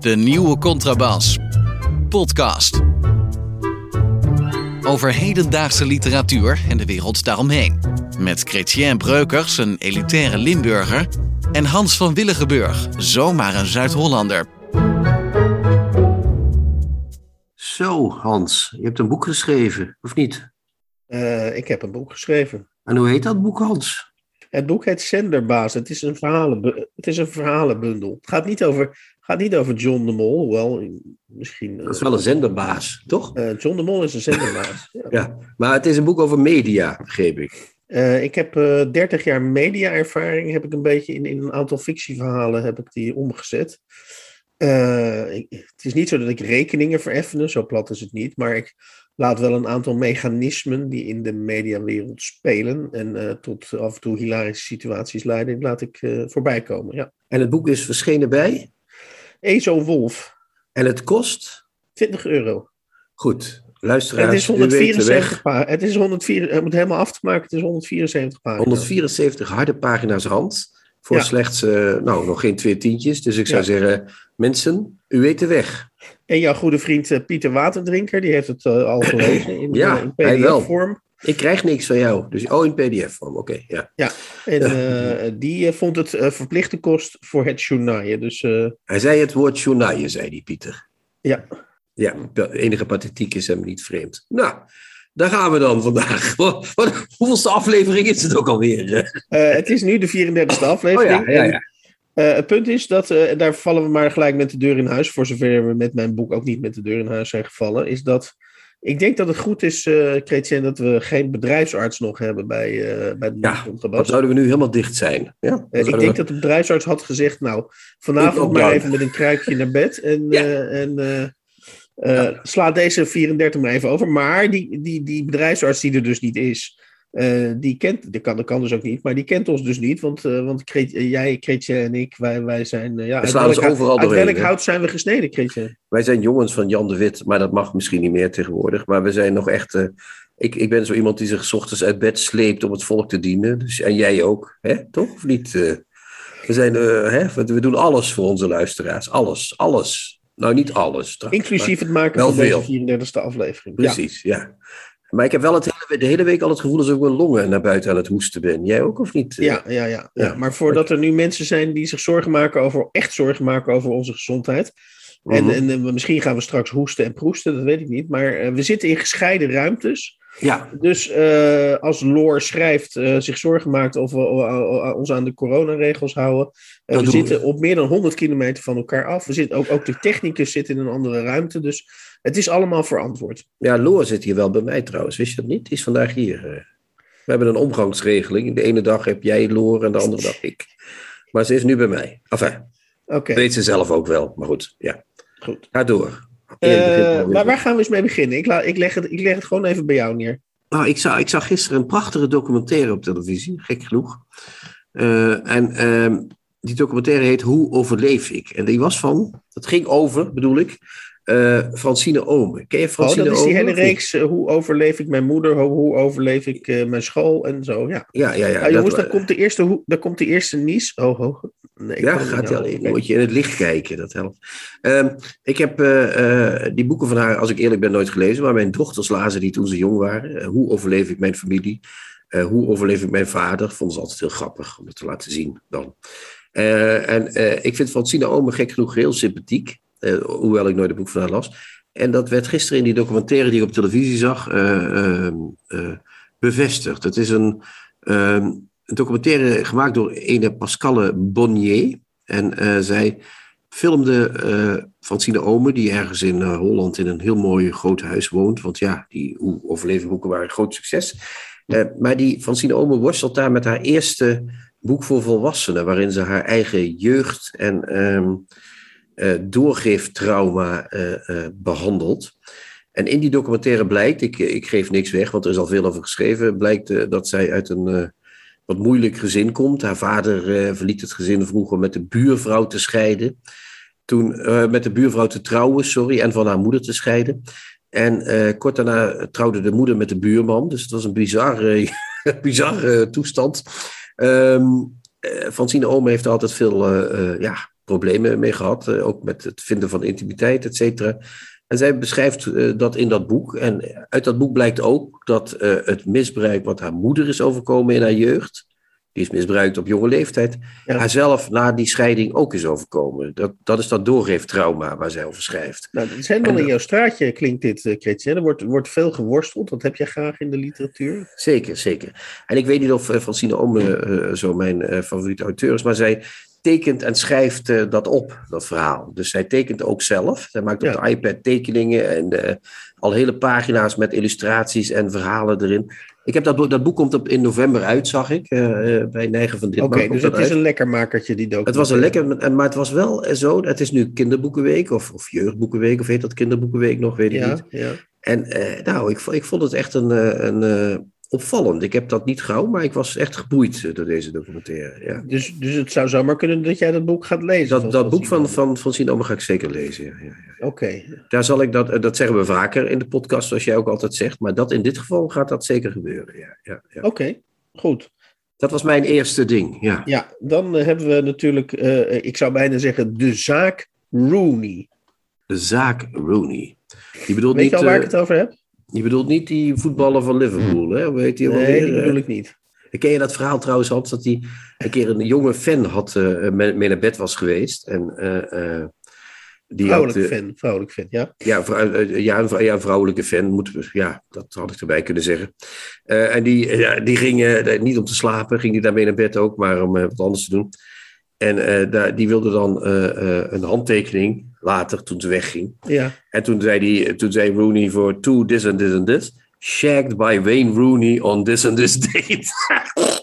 De nieuwe Contrabas. Podcast. Over hedendaagse literatuur en de wereld daaromheen. Met Chrétien Breukers, een elitaire Limburger. En Hans van Willigenburg, zomaar een Zuid-Hollander. Zo, Hans, je hebt een boek geschreven, of niet? Uh, ik heb een boek geschreven. En hoe heet dat boek, Hans? Het boek heet Zenderbaas. Het is een, verhalen, het is een verhalenbundel. Het gaat niet over, gaat niet over John de Mol, hoewel misschien... Dat is wel een zenderbaas, toch? Uh, John de Mol is een zenderbaas. ja. ja. maar het is een boek over media, begreep ik. Uh, ik heb uh, 30 jaar media-ervaring, heb ik een beetje in, in een aantal fictieverhalen heb ik die omgezet. Ik, het is niet zo dat ik rekeningen vereffenen, zo plat is het niet, maar ik laat wel een aantal mechanismen die in de mediawereld spelen en uh, tot af en toe hilarische situaties leiden, laat ik uh, voorbij komen. Ja. En het boek is verschenen bij? Ezo Wolf. En het kost? 20 euro. Goed, luisteraars, het is 174 pagina's. Het is 104, het moet helemaal af te maken, het is 174 pagina's. 174 harde pagina's rand. Voor ja. slechts, uh, nou, nog geen twee tientjes. Dus ik zou ja. zeggen, mensen, u weet de weg. En jouw goede vriend uh, Pieter Waterdrinker, die heeft het uh, al gelezen in, ja, PDF-vorm. Ik krijg niks van jou. Dus, oh, in PDF-vorm, oké. Okay, ja. ja, en die vond het verplichte kost voor het journaaien. Dus, hij zei het woord journaaien, zei die Pieter. Ja. Ja, enige pathetiek is hem niet vreemd. Nou, daar gaan we dan vandaag. Wat, wat, hoeveelste aflevering is het ook alweer? Het is nu de 34e aflevering. Oh ja, ja, ja. Uh, het punt is dat, uh, daar vallen we maar gelijk met de deur in huis, voor zover we met mijn boek ook niet met de deur in huis zijn gevallen, is dat ik denk dat het goed is, uh, dat we geen bedrijfsarts nog hebben bij, bij de ja, dan zouden we nu helemaal dicht zijn. Ja, ik denk we... dat de bedrijfsarts had gezegd, nou, vanavond maar even met een kruikje naar bed en, ja. en uh, ja. Sla deze 34 maar even over. Maar die, die, die bedrijfsarts die er dus niet is, uh, die kent, die kan, dat kan dus ook niet, maar die kent ons dus niet. Want, uh, want Kreet, jij, Kreetje en ik, wij, wij zijn. ja, we slaan overal uit welk hout zijn we gesneden, Kreetje? Wij zijn jongens van Jan de Wit, maar dat mag misschien niet meer tegenwoordig. Maar we zijn nog echt. ik, ik ben zo iemand die zich s ochtends uit bed sleept om het volk te dienen. Dus, en jij ook, hè? toch? Of niet? we, zijn, hè? we doen alles voor onze luisteraars. Alles, alles. Nou, niet alles. Trouwens, Inclusief het maken van veel. deze 34e aflevering. Precies, ja. ja. Maar ik heb wel het hele, de hele week al het gevoel dat ik mijn longen naar buiten aan het hoesten ben. Jij ook of niet? Ja, ja, ja, ja. maar voordat er nu mensen zijn die zich zorgen maken over, echt zorgen maken over onze gezondheid. En, mm -hmm. en misschien gaan we straks hoesten en proesten, dat weet ik niet. Maar uh, we zitten in gescheiden ruimtes. Ja. Dus uh, als Loor schrijft, uh, zich zorgen maakt of we uh, ons aan de coronaregels houden. we zitten we. op meer dan 100 kilometer van elkaar af. We zitten ook, ook de technicus zit in een andere ruimte. Dus het is allemaal verantwoord. Ja, Loor zit hier wel bij mij trouwens. Wist je dat niet? Die is vandaag hier. We hebben een omgangsregeling. De ene dag heb jij Loor en de andere dag ik. Maar ze is nu bij mij. Enfin, okay. weet ze zelf ook wel. Maar goed, ja. Goed. Ga door. Uh, maar waar gaan we eens mee beginnen? Ik, la, ik, leg het, ik leg het gewoon even bij jou neer. Nou, ik, zag, ik zag gisteren een prachtige documentaire op televisie, gek genoeg. Uh, en uh, die documentaire heet Hoe overleef ik? En die was van, dat ging over, bedoel ik, uh, Francine Ome. Ken je Francine Oh, dat is die Omen? hele reeks, hoe overleef ik mijn moeder, hoe, hoe overleef ik mijn school en zo, ja. Ja, ja, ja. Nou, jongens, dan komt de eerste, dan komt de eerste nies. Oh, oh. Nee, ja, gaat wel. Moet je in het licht kijken, dat helpt. Uh, ik heb die boeken van haar, als ik eerlijk ben, nooit gelezen. Maar mijn dochters lazen die toen ze jong waren. hoe overleef ik mijn familie? hoe overleef ik mijn vader? Vond ze altijd heel grappig om het te laten zien dan. en ik vind Francine Omen gek genoeg heel sympathiek. Hoewel ik nooit een boek van haar las. En dat werd gisteren in die documentaire die ik op televisie zag bevestigd. Het is een een documentaire gemaakt door ene Pascale Bonnier. En zij filmde Francine Ome, die ergens in Holland in een heel mooi groot huis woont. Want ja, die overlevenboeken waren een groot succes. maar die Francine Ome worstelt daar met haar eerste boek voor volwassenen, waarin ze haar eigen jeugd en um, doorgeeftrauma behandelt. En in die documentaire blijkt, ik, ik geef niks weg, want er is al veel over geschreven, blijkt dat zij uit een wat moeilijk gezin komt. Haar vader verliet het gezin vroeger met de buurvrouw te scheiden. Toen met de buurvrouw te trouwen, sorry, en van haar moeder te scheiden. En kort daarna trouwde de moeder met de buurman. Dus het was een bizarre, bizarre toestand. Um, uh, Francine Omen heeft altijd veel ja, problemen mee gehad. ook met het vinden van intimiteit, et cetera. En zij beschrijft dat in dat boek. En uit dat boek blijkt ook dat het misbruik wat haar moeder is overkomen in haar jeugd die is misbruikt op jonge leeftijd, ja. haarzelf na die scheiding ook is overkomen. Dat, dat is dat doorgeeftrauma waar zij over schrijft. Nou, is helemaal in jouw straatje, klinkt dit, uh, Er wordt, wordt veel geworsteld, dat heb jij graag in de literatuur. Zeker, zeker. En ik weet niet of Francine Ome zo mijn favoriete auteur is, maar zij tekent en schrijft dat op, dat verhaal. Dus zij tekent ook zelf. Zij maakt op de iPad tekeningen en al hele pagina's met illustraties en verhalen erin. Ik heb dat, dat boek komt op, in november uit, zag ik, uh, bij Neigen van Ditmar. Oké, dus het is een lekker makertje, die documentaire. Het was een lekker, maar het was wel zo, het is nu kinderboekenweek, of, of jeugdboekenweek, of heet dat kinderboekenweek nog, weet ik ja, niet. Ja. En nou, ik, ik vond het echt een, een, opvallend. Ik heb dat niet gauw, maar ik was echt geboeid door deze documentaire. Ja. Dus, dus het zou zomaar kunnen dat jij dat boek gaat lezen? Dat, dat boek van, van, van Sinoma ga ik zeker lezen, ja. ja. Oké. Daar zal ik dat, dat zeggen we vaker in de podcast, zoals jij ook altijd zegt, maar dat in dit geval gaat dat zeker gebeuren, ja. ja, ja. Oké, goed. Dat was mijn eerste ding, ja. Ja, dan hebben we natuurlijk, uh, ik zou bijna zeggen, de zaak Rooney. De zaak Rooney. Je bedoelt Weet niet, je al waar uh, ik het over heb? Je bedoelt niet die voetballer van Liverpool, hè? Hoe heet die nee, alweer? die bedoel ik niet. Ken je dat verhaal trouwens, Hans, dat hij een keer een jonge fan had, uh, mee naar bed was geweest. En, uh, uh, die vrouwelijke had, fan, vrouwelijke fan, ja. Ja, vrou ja, een, ja, een vrouwelijke fan, moet, ja, dat had ik erbij kunnen zeggen. en die, ja, die ging, niet om te slapen, ging die daarmee naar bed ook, maar om wat anders te doen. En daar, die wilde dan een handtekening later, toen ze wegging. Ja. En toen zei, die, toen zei Rooney voor to this and this and this. Shagged by Wayne Rooney on this and this date.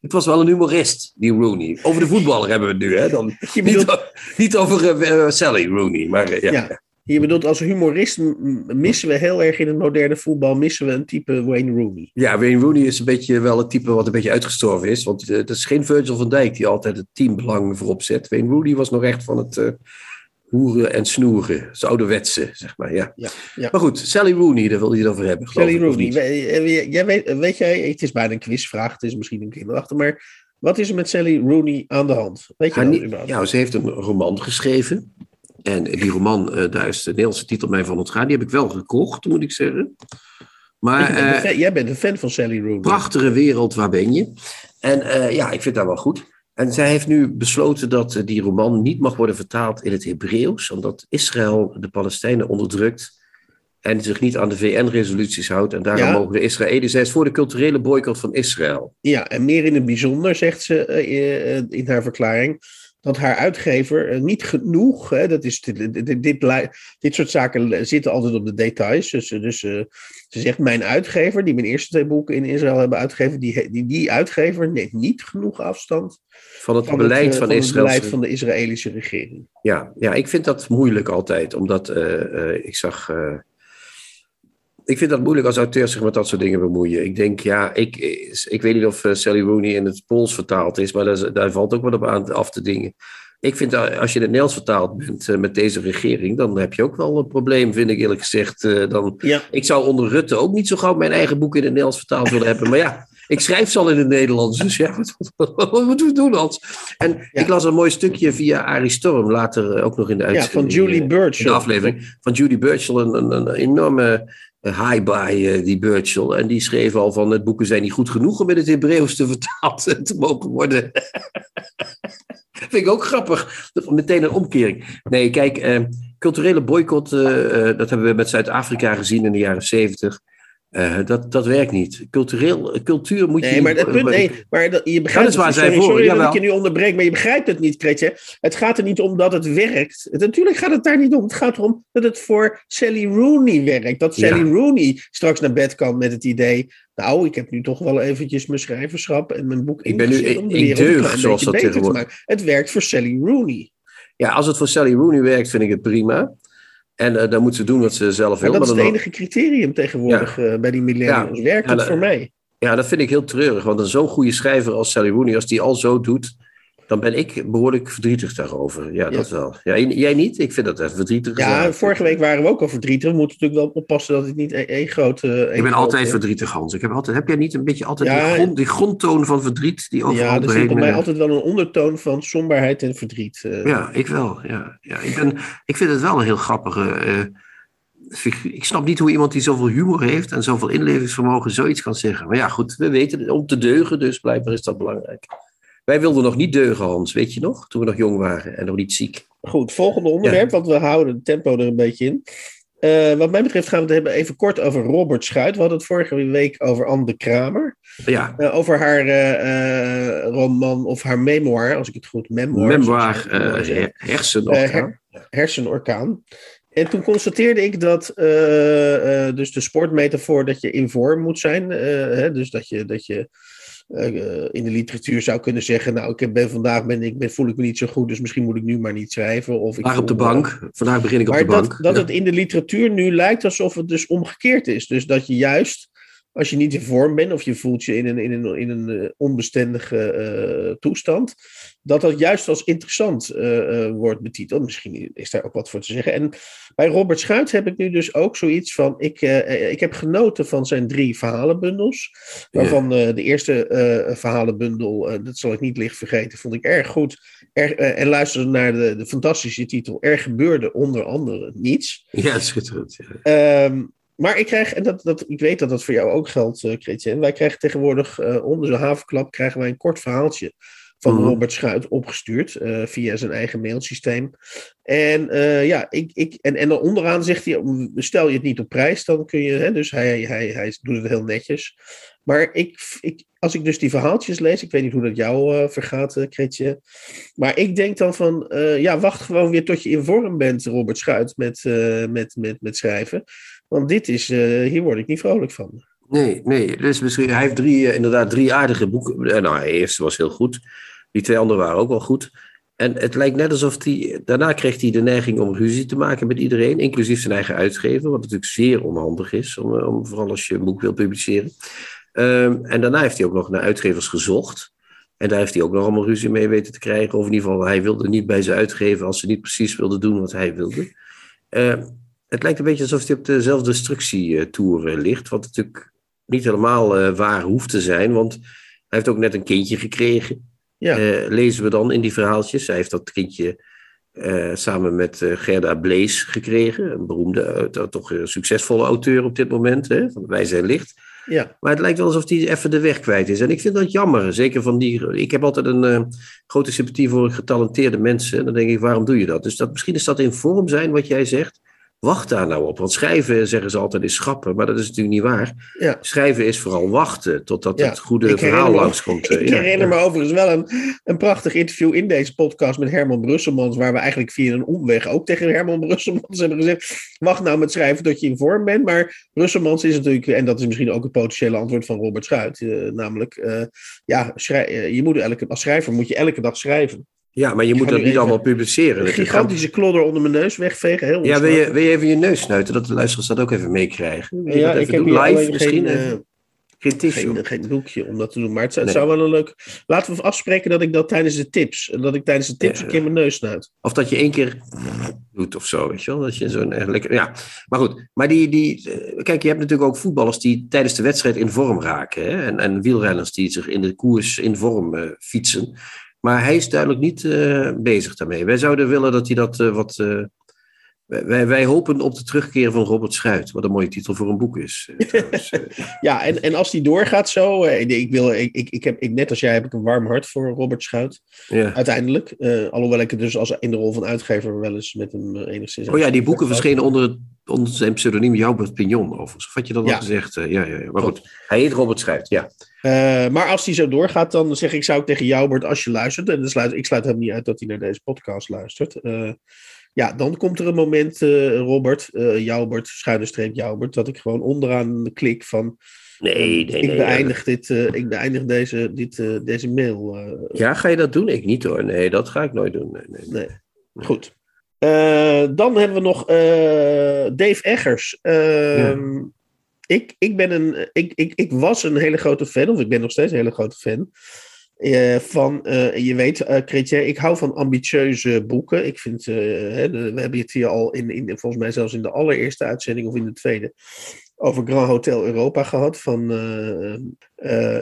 Het was wel een humorist, die Rooney. Over de voetballer hebben we het nu, hè? Dan, bedoelt... niet, niet, over uh, Sally Rooney, maar uh, ja. ja. Je bedoelt, als humorist missen we heel erg in het moderne voetbal, missen we een type Wayne Rooney. Ja, Wayne Rooney is een beetje wel het type wat een beetje uitgestorven is. Want het is geen Virgil van Dijk die altijd het teambelang voorop zet. Wayne Rooney was nog echt van het uh, hoeren en snoeren. Het ouderwetse, zeg maar, ja. Ja, ja. Maar goed, Sally Rooney, daar wil je het over hebben. Sally ik, Rooney, jij weet, weet jij, het is bijna een quizvraag, het is misschien een kinderachtig, maar wat is er met Sally Rooney aan de hand? Weet je Haar, dat Ja, ze heeft een roman geschreven. En die roman, uh, daar is de Nederlandse titel mij van ontgaan. Die heb ik wel gekocht, moet ik zeggen. Maar, uh, jij bent een fan van Sally Rooney. Prachtige wereld, waar ben je? En uh, ja, ik vind dat wel goed. En zij heeft nu besloten dat die roman niet mag worden vertaald in het Hebreeuws, omdat Israël de Palestijnen onderdrukt en zich niet aan de VN-resoluties houdt. En daarom Ja. mogen de Israëli's, zij is voor de culturele boycott van Israël. Ja, en meer in het bijzonder zegt ze eh, eh, in haar verklaring dat haar uitgever eh, niet genoeg, hè, dat is, dit, dit, dit, soort zaken zitten altijd op de details. Dus, eh, dus eh, ze zegt, mijn uitgever, die mijn eerste twee boeken in Israël hebben uitgegeven, die, die, die uitgever neemt niet genoeg afstand Van het van beleid het, van, van het Israël. beleid van de Israëlische regering. Ja, ja, ik vind dat moeilijk altijd, omdat ik zag. Ik vind dat moeilijk als auteur zich met dat soort dingen bemoeien. Ik denk, ja, ik, ik weet niet of eh, Sally Rooney in het Pools vertaald is, maar daar, daar valt ook wat op aan af te dingen. Ik vind dat als je in het Nederlands vertaald bent eh, met deze regering, dan heb je ook wel een probleem, vind ik eerlijk gezegd. Eh, dan, Ja, ik zou onder Rutte ook niet zo gauw mijn eigen boek in het Nederlands vertaald willen hebben. Maar ja, ik schrijf ze al in het Nederlands. Dus ja, wat, moeten we doen, Hans? En Ja. ik las een mooi stukje via Arie Storm, later ook nog in de ja uitzending. van Julie Birch. in de aflevering van Judy Burchill, een, een, een enorme high by eh, die Burchill. En die schreef al van het boeken zijn niet goed genoeg om in het Hebreeuws te vertaald eh, te mogen worden. Vind ik ook grappig. Meteen een omkering. Nee, kijk, eh, culturele boycott, eh, eh, dat hebben we met Zuid-Afrika gezien in de jaren zeventig. Eh, dat, dat werkt niet. Cultureel, cultuur moet je Nee, maar het punt, nee, maar dat, je begrijpt Dat is waar het, zij sorry, voor, sorry dat ik je nu onderbreek, maar je begrijpt het niet, Kretje. Het gaat er niet om dat het werkt. Het, natuurlijk gaat het daar niet om. Het gaat erom dat het voor Sally Rooney werkt. Dat Ja. Sally Rooney straks naar bed kan met het idee... Nou, ik heb nu toch wel eventjes mijn schrijverschap en mijn boek Ik ben nu- ingezet om de ik wereld een deug, klein zoals dat te tegenwoordig-. Het werkt voor Sally Rooney. Ja, als het voor Sally Rooney werkt, vind ik het prima. En eh, dan moet ze doen wat ze zelf wil. Maar dat is het dan- enige criterium tegenwoordig eh, bij die millennials. Werkt het voor mij? Ja, dat vind ik heel treurig. Want een zo'n goede schrijver als Sally Rooney, als die al zo doet. Dan ben ik behoorlijk verdrietig daarover. Ja, dat wel. Ja, jij niet? Ik vind dat echt verdrietig. Ja, vorige week waren we ook al verdrietig. We moeten natuurlijk wel oppassen dat het niet één grote... ik ben altijd verdrietig, Hans. Ik heb, altijd, heb jij niet een beetje altijd die, grond, die grondtoon van verdriet die overal Ja, er zit bij mij altijd wel een ondertoon van somberheid en verdriet. Ja, ik wel. Ja, ja. Ik, ben, ik vind het wel een heel grappige ik snap niet hoe iemand die zoveel humor heeft en zoveel inlevingsvermogen zoiets kan zeggen. Maar ja, goed, we weten om te deugen, dus blijkbaar is dat belangrijk. Wij wilden nog niet deugen, Hans, weet je nog? Toen we nog jong waren en nog niet ziek. Goed, volgende onderwerp, want we houden het tempo er een beetje in. Uh, wat mij betreft gaan we het hebben even kort over Robert Schuit. We hadden het vorige week over Anne de Kramer. Ja. Uh, over haar uh, roman of haar memoir, als ik het goed... Memoir. Memoir, hersenorkaan. Her hersenorkaan. En toen constateerde ik dat dus de sportmetafoor dat je in vorm moet zijn. Hè, dus dat je, dat je in de literatuur zou kunnen zeggen, nou ik ben vandaag ben ik ben, voel ik me niet zo goed, dus misschien moet ik nu maar niet schrijven. Of ik maar op de bank. Vandaag begin ik op de bank. Dat, dat ja. het in de literatuur nu lijkt alsof het dus omgekeerd is. Dus dat je juist als je niet in vorm bent of je voelt je in een, in een, in een onbestendige toestand, dat dat juist als interessant uh, uh, wordt betiteld. Misschien is daar ook wat voor te zeggen. En bij Robert Schuit heb ik nu dus ook zoiets van. Ik, uh, ik heb genoten van zijn drie verhalenbundels. Waarvan de eerste verhalenbundel, dat zal ik niet licht vergeten, vond ik erg goed. Er, en luisterde naar de, de fantastische titel. Er gebeurde onder andere niets. Ja, schitterend. Ja. Um, maar ik krijg, en dat, dat, ik weet dat dat voor jou ook geldt, uh. Wij krijgen tegenwoordig onder de havenklap krijgen wij een kort verhaaltje van mm. Robert Schuit opgestuurd uh, via zijn eigen mailsysteem. En uh, ja, ik, ik, en, en dan onderaan zegt hij, stel je het niet op prijs, dan kun je, hè, dus hij, hij, hij doet het heel netjes. Maar ik, ik, als ik dus die verhaaltjes lees, ik weet niet hoe dat jou uh, vergaat, uh, Kretje. Maar ik denk dan van, ja, wacht gewoon weer tot je in vorm bent, Robert Schuit, met, met, met, met schrijven. Want dit is, hier word ik niet vrolijk van. Nee, nee. Dus misschien, hij heeft drie, inderdaad drie aardige boeken. Nou, de eerste was heel goed. Die twee anderen waren ook wel goed. En het lijkt net alsof hij. Daarna kreeg hij de neiging om ruzie te maken met iedereen, inclusief zijn eigen uitgever, wat natuurlijk zeer onhandig is, om, om vooral als je een boek wil publiceren. Um, en daarna heeft hij ook nog naar uitgevers gezocht. En daar heeft hij ook nog allemaal ruzie mee weten te krijgen. Of in ieder geval, hij wilde niet bij ze uitgeven als ze niet precies wilden doen wat hij wilde. Uh, het lijkt een beetje alsof hij op de zelfdestructietour ligt. Wat natuurlijk niet helemaal uh, waar hoeft te zijn, want hij heeft ook net een kindje gekregen. Ja. Uh, lezen we dan in die verhaaltjes. Hij heeft dat kindje samen met Gerda Blees gekregen. Een beroemde, toch succesvolle auteur op dit moment. Hè, van Wij zijn licht. Ja. Maar het lijkt wel alsof hij even de weg kwijt is. En ik vind dat jammer. Zeker van die. Ik heb altijd een grote sympathie voor getalenteerde mensen. En dan denk ik, waarom doe je dat? Dus dat, misschien is dat in vorm zijn wat jij zegt. Wacht daar nou op. Want schrijven, zeggen ze altijd, is schappen. Maar dat is natuurlijk niet waar. Ja. Schrijven is vooral wachten totdat ja. het goede verhaal langskomt. Ik ja, herinner me overigens wel een, een prachtig interview in deze podcast met Herman Brusselmans. Waar we eigenlijk via een omweg ook tegen Herman Brusselmans hebben gezegd. Wacht nou met schrijven tot je in vorm bent. Maar Brusselmans is natuurlijk, en dat is misschien ook het potentiële antwoord van Robert Schuit. Uh, namelijk, uh, ja, schrij, je moet elke, als schrijver moet je elke dag schrijven. Ja, maar je moet dat niet allemaal publiceren. Een gigantische klodder onder mijn neus wegvegen. Heel ja, wil je, wil je even je neus snuiten, dat de luisteraars dat ook even meekrijgen? Ja, ik heb hier live misschien. Geen, uh, geen tissue. Geen, geen doekje om dat te doen. Maar het, het nee. zou wel een leuk... Laten we afspreken dat ik dat tijdens de tips... Dat ik tijdens de tips ja, een keer mijn neus snuit. Of dat je één keer doet of zo, weet je wel? Dat je zo'n lekker... Ja, maar goed. Maar die, die... Kijk, je hebt natuurlijk ook voetballers die tijdens de wedstrijd in vorm raken. Hè? En, en wielrenners die zich in de koers in vorm uh, fietsen. Maar hij is duidelijk niet uh, bezig daarmee. Wij zouden willen dat hij dat uh, wat. Wij, wij hopen op de terugkeer van Robert Schuit, wat een mooie titel voor een boek is. Trouwens, ja, en, en als die doorgaat zo. ik wil, ik, ik, ik heb, ik, net als jij heb ik een warm hart voor Robert Schuit. Ja. Uiteindelijk. alhoewel ik het dus als in de rol van uitgever wel eens met hem enigszins. Oh ja, die boeken verschenen onder, onder zijn pseudoniem Joubert Pignon, overigens. Of had je dat al ja. gezegd? ja, ja, ja. Maar goed. goed. Hij heet Robert Schuit, ja. Uh, maar als die zo doorgaat, dan zeg ik, zou ik tegen Joubert, als je luistert, en sluit, ik sluit hem niet uit dat hij naar deze podcast luistert. Uh, ja, dan komt er een moment, uh, Robert, Joubert, schuine streep Joubert, dat ik gewoon onderaan de klik van. Nee, nee, ik nee. Beëindig dit, ik beëindig deze, dit, deze mail. ja, ga je dat doen? Ik niet hoor. Nee, dat ga ik nooit doen. Nee, nee. nee. Goed. dan hebben we nog Dave Eggers. Ja ehm, ik, ik, ben een, ik, ik, ik was een hele grote fan, of ik ben nog steeds een hele grote fan Eh, van, eh, je weet, uh, Chrétien, ik hou van ambitieuze boeken. Ik vind, hè, de, we hebben het hier al in, in, volgens mij zelfs in de allereerste uitzending of in de tweede, over Grand Hotel Europa gehad van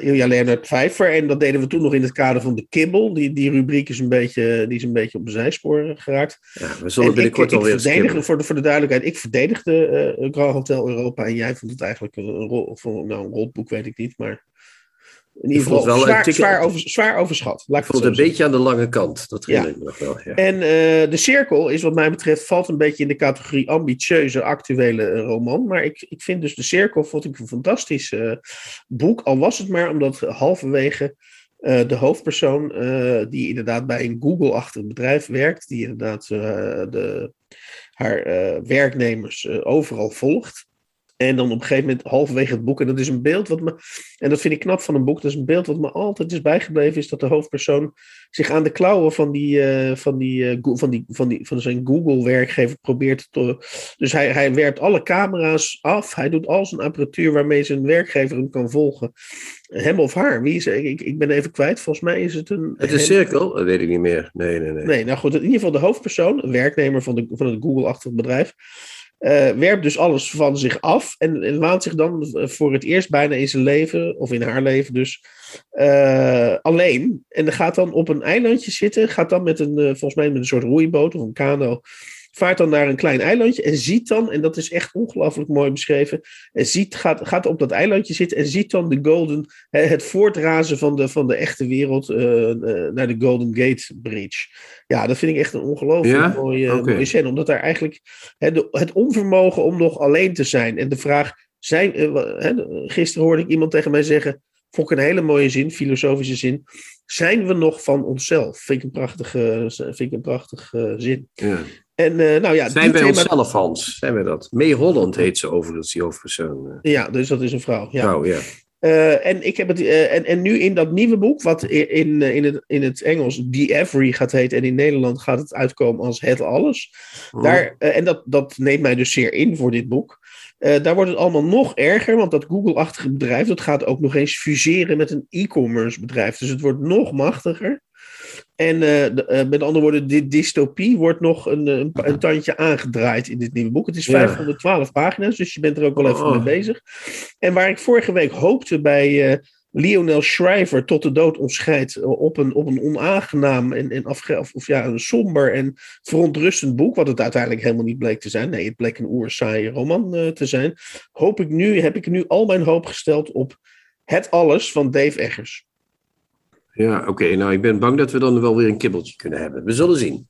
Ilja Leonard Pfeiffer. En dat deden we toen nog in het kader van de kibbel. Die, die rubriek is een beetje, die is een beetje op de zijsporen geraakt. Ja, we zullen binnenkort ik, alweer verdedigen, voor de, voor de duidelijkheid, ik verdedigde Grand Hotel Europa. En jij vond het eigenlijk een, rol, of, nou, een rotboek, weet ik niet. Maar in ieder geval wel zwaar, zwaar, over, zwaar overschat. Laat ik vond het een beetje aan de lange kant. Dat ja. ik nog wel. Ja. En uh, De Cirkel is wat mij betreft valt een beetje in de categorie ambitieuze actuele uh, roman. Maar ik, ik vind dus De Cirkel vond ik een fantastisch uh, boek. Al was het maar omdat halverwege de hoofdpersoon, die inderdaad bij een Google-achtig bedrijf werkt, die inderdaad de, haar werknemers overal volgt. En dan op een gegeven moment halverwege het boek. En dat is een beeld wat me. En dat vind ik knap van een boek. Dat is een beeld wat me altijd is bijgebleven. Is dat de hoofdpersoon zich aan de klauwen van, die, uh, van, die, uh, van, die, van, die, van zijn Google-werkgever probeert te. Dus hij, hij werpt alle camera's af. Hij doet al zijn apparatuur waarmee zijn werkgever hem kan volgen. Hem of haar. Wie is, ik, ik ben even kwijt. Volgens mij is het een. Het is cirkel. Dat weet ik niet meer. Nee, nee, nee. Nee, nou goed. In ieder geval de hoofdpersoon, een werknemer van, de, van het Google-achtig bedrijf uh, werpt dus alles van zich af en, en, zich dan voor het eerst bijna in zijn leven, of in haar leven dus, uh, alleen. En gaat dan op een eilandje zitten, gaat dan met een, uh, volgens mij met een soort roeiboot of een kano, vaart dan naar een klein eilandje en ziet dan, en dat is echt ongelooflijk mooi beschreven, en ziet, gaat, gaat op dat eilandje zitten en ziet dan de Golden, het voortrazen van de, van de echte wereld uh, naar de Golden Gate Bridge. Ja, dat vind ik echt een ongelooflijk ja? mooie, okay. mooie scène, omdat daar eigenlijk de, het onvermogen om nog alleen te zijn en de vraag, zijn, uh, gisteren hoorde ik iemand tegen mij zeggen, vond ik een hele mooie zin, filosofische zin, zijn we nog van onszelf? Vind ik een prachtige, vind ik een prachtige zin. Ja. En, uh, nou ja, zijn wij onszelf, Hans? Zijn we dat? May Holland heet ze overigens, die hoofdpersoon. Ja, dus dat is een vrouw. Ja. Vrouw, ja. Uh, en, ik heb het, uh, en, en nu in dat nieuwe boek, wat in, in, het, in het Engels The Every gaat heten, en in Nederland gaat het uitkomen als Het Alles. Oh. Daar, en dat, dat neemt mij dus zeer in voor dit boek. daar wordt het allemaal nog erger, want dat Google-achtige bedrijf, dat gaat ook nog eens fuseren met een e-commerce bedrijf. Dus het wordt nog machtiger. En de, uh, met andere woorden, die dystopie wordt nog een, een, een, tandje aangedraaid in dit nieuwe boek. Het is 512 ja. pagina's, dus je bent er ook wel even oh. mee bezig. En waar ik vorige week hoopte bij Lionel Shriver tot de dood ontscheidt op een, op een onaangenaam en, en afge, of, of, ja, een somber en verontrustend boek, wat het uiteindelijk helemaal niet bleek te zijn. Nee, het bleek een oerzaaie roman te zijn. Hoop ik nu, heb ik nu al mijn hoop gesteld op Het Alles van Dave Eggers. Ja, oké. Okay. Nou, ik ben bang dat we dan wel weer een kibbeltje kunnen hebben. We zullen zien.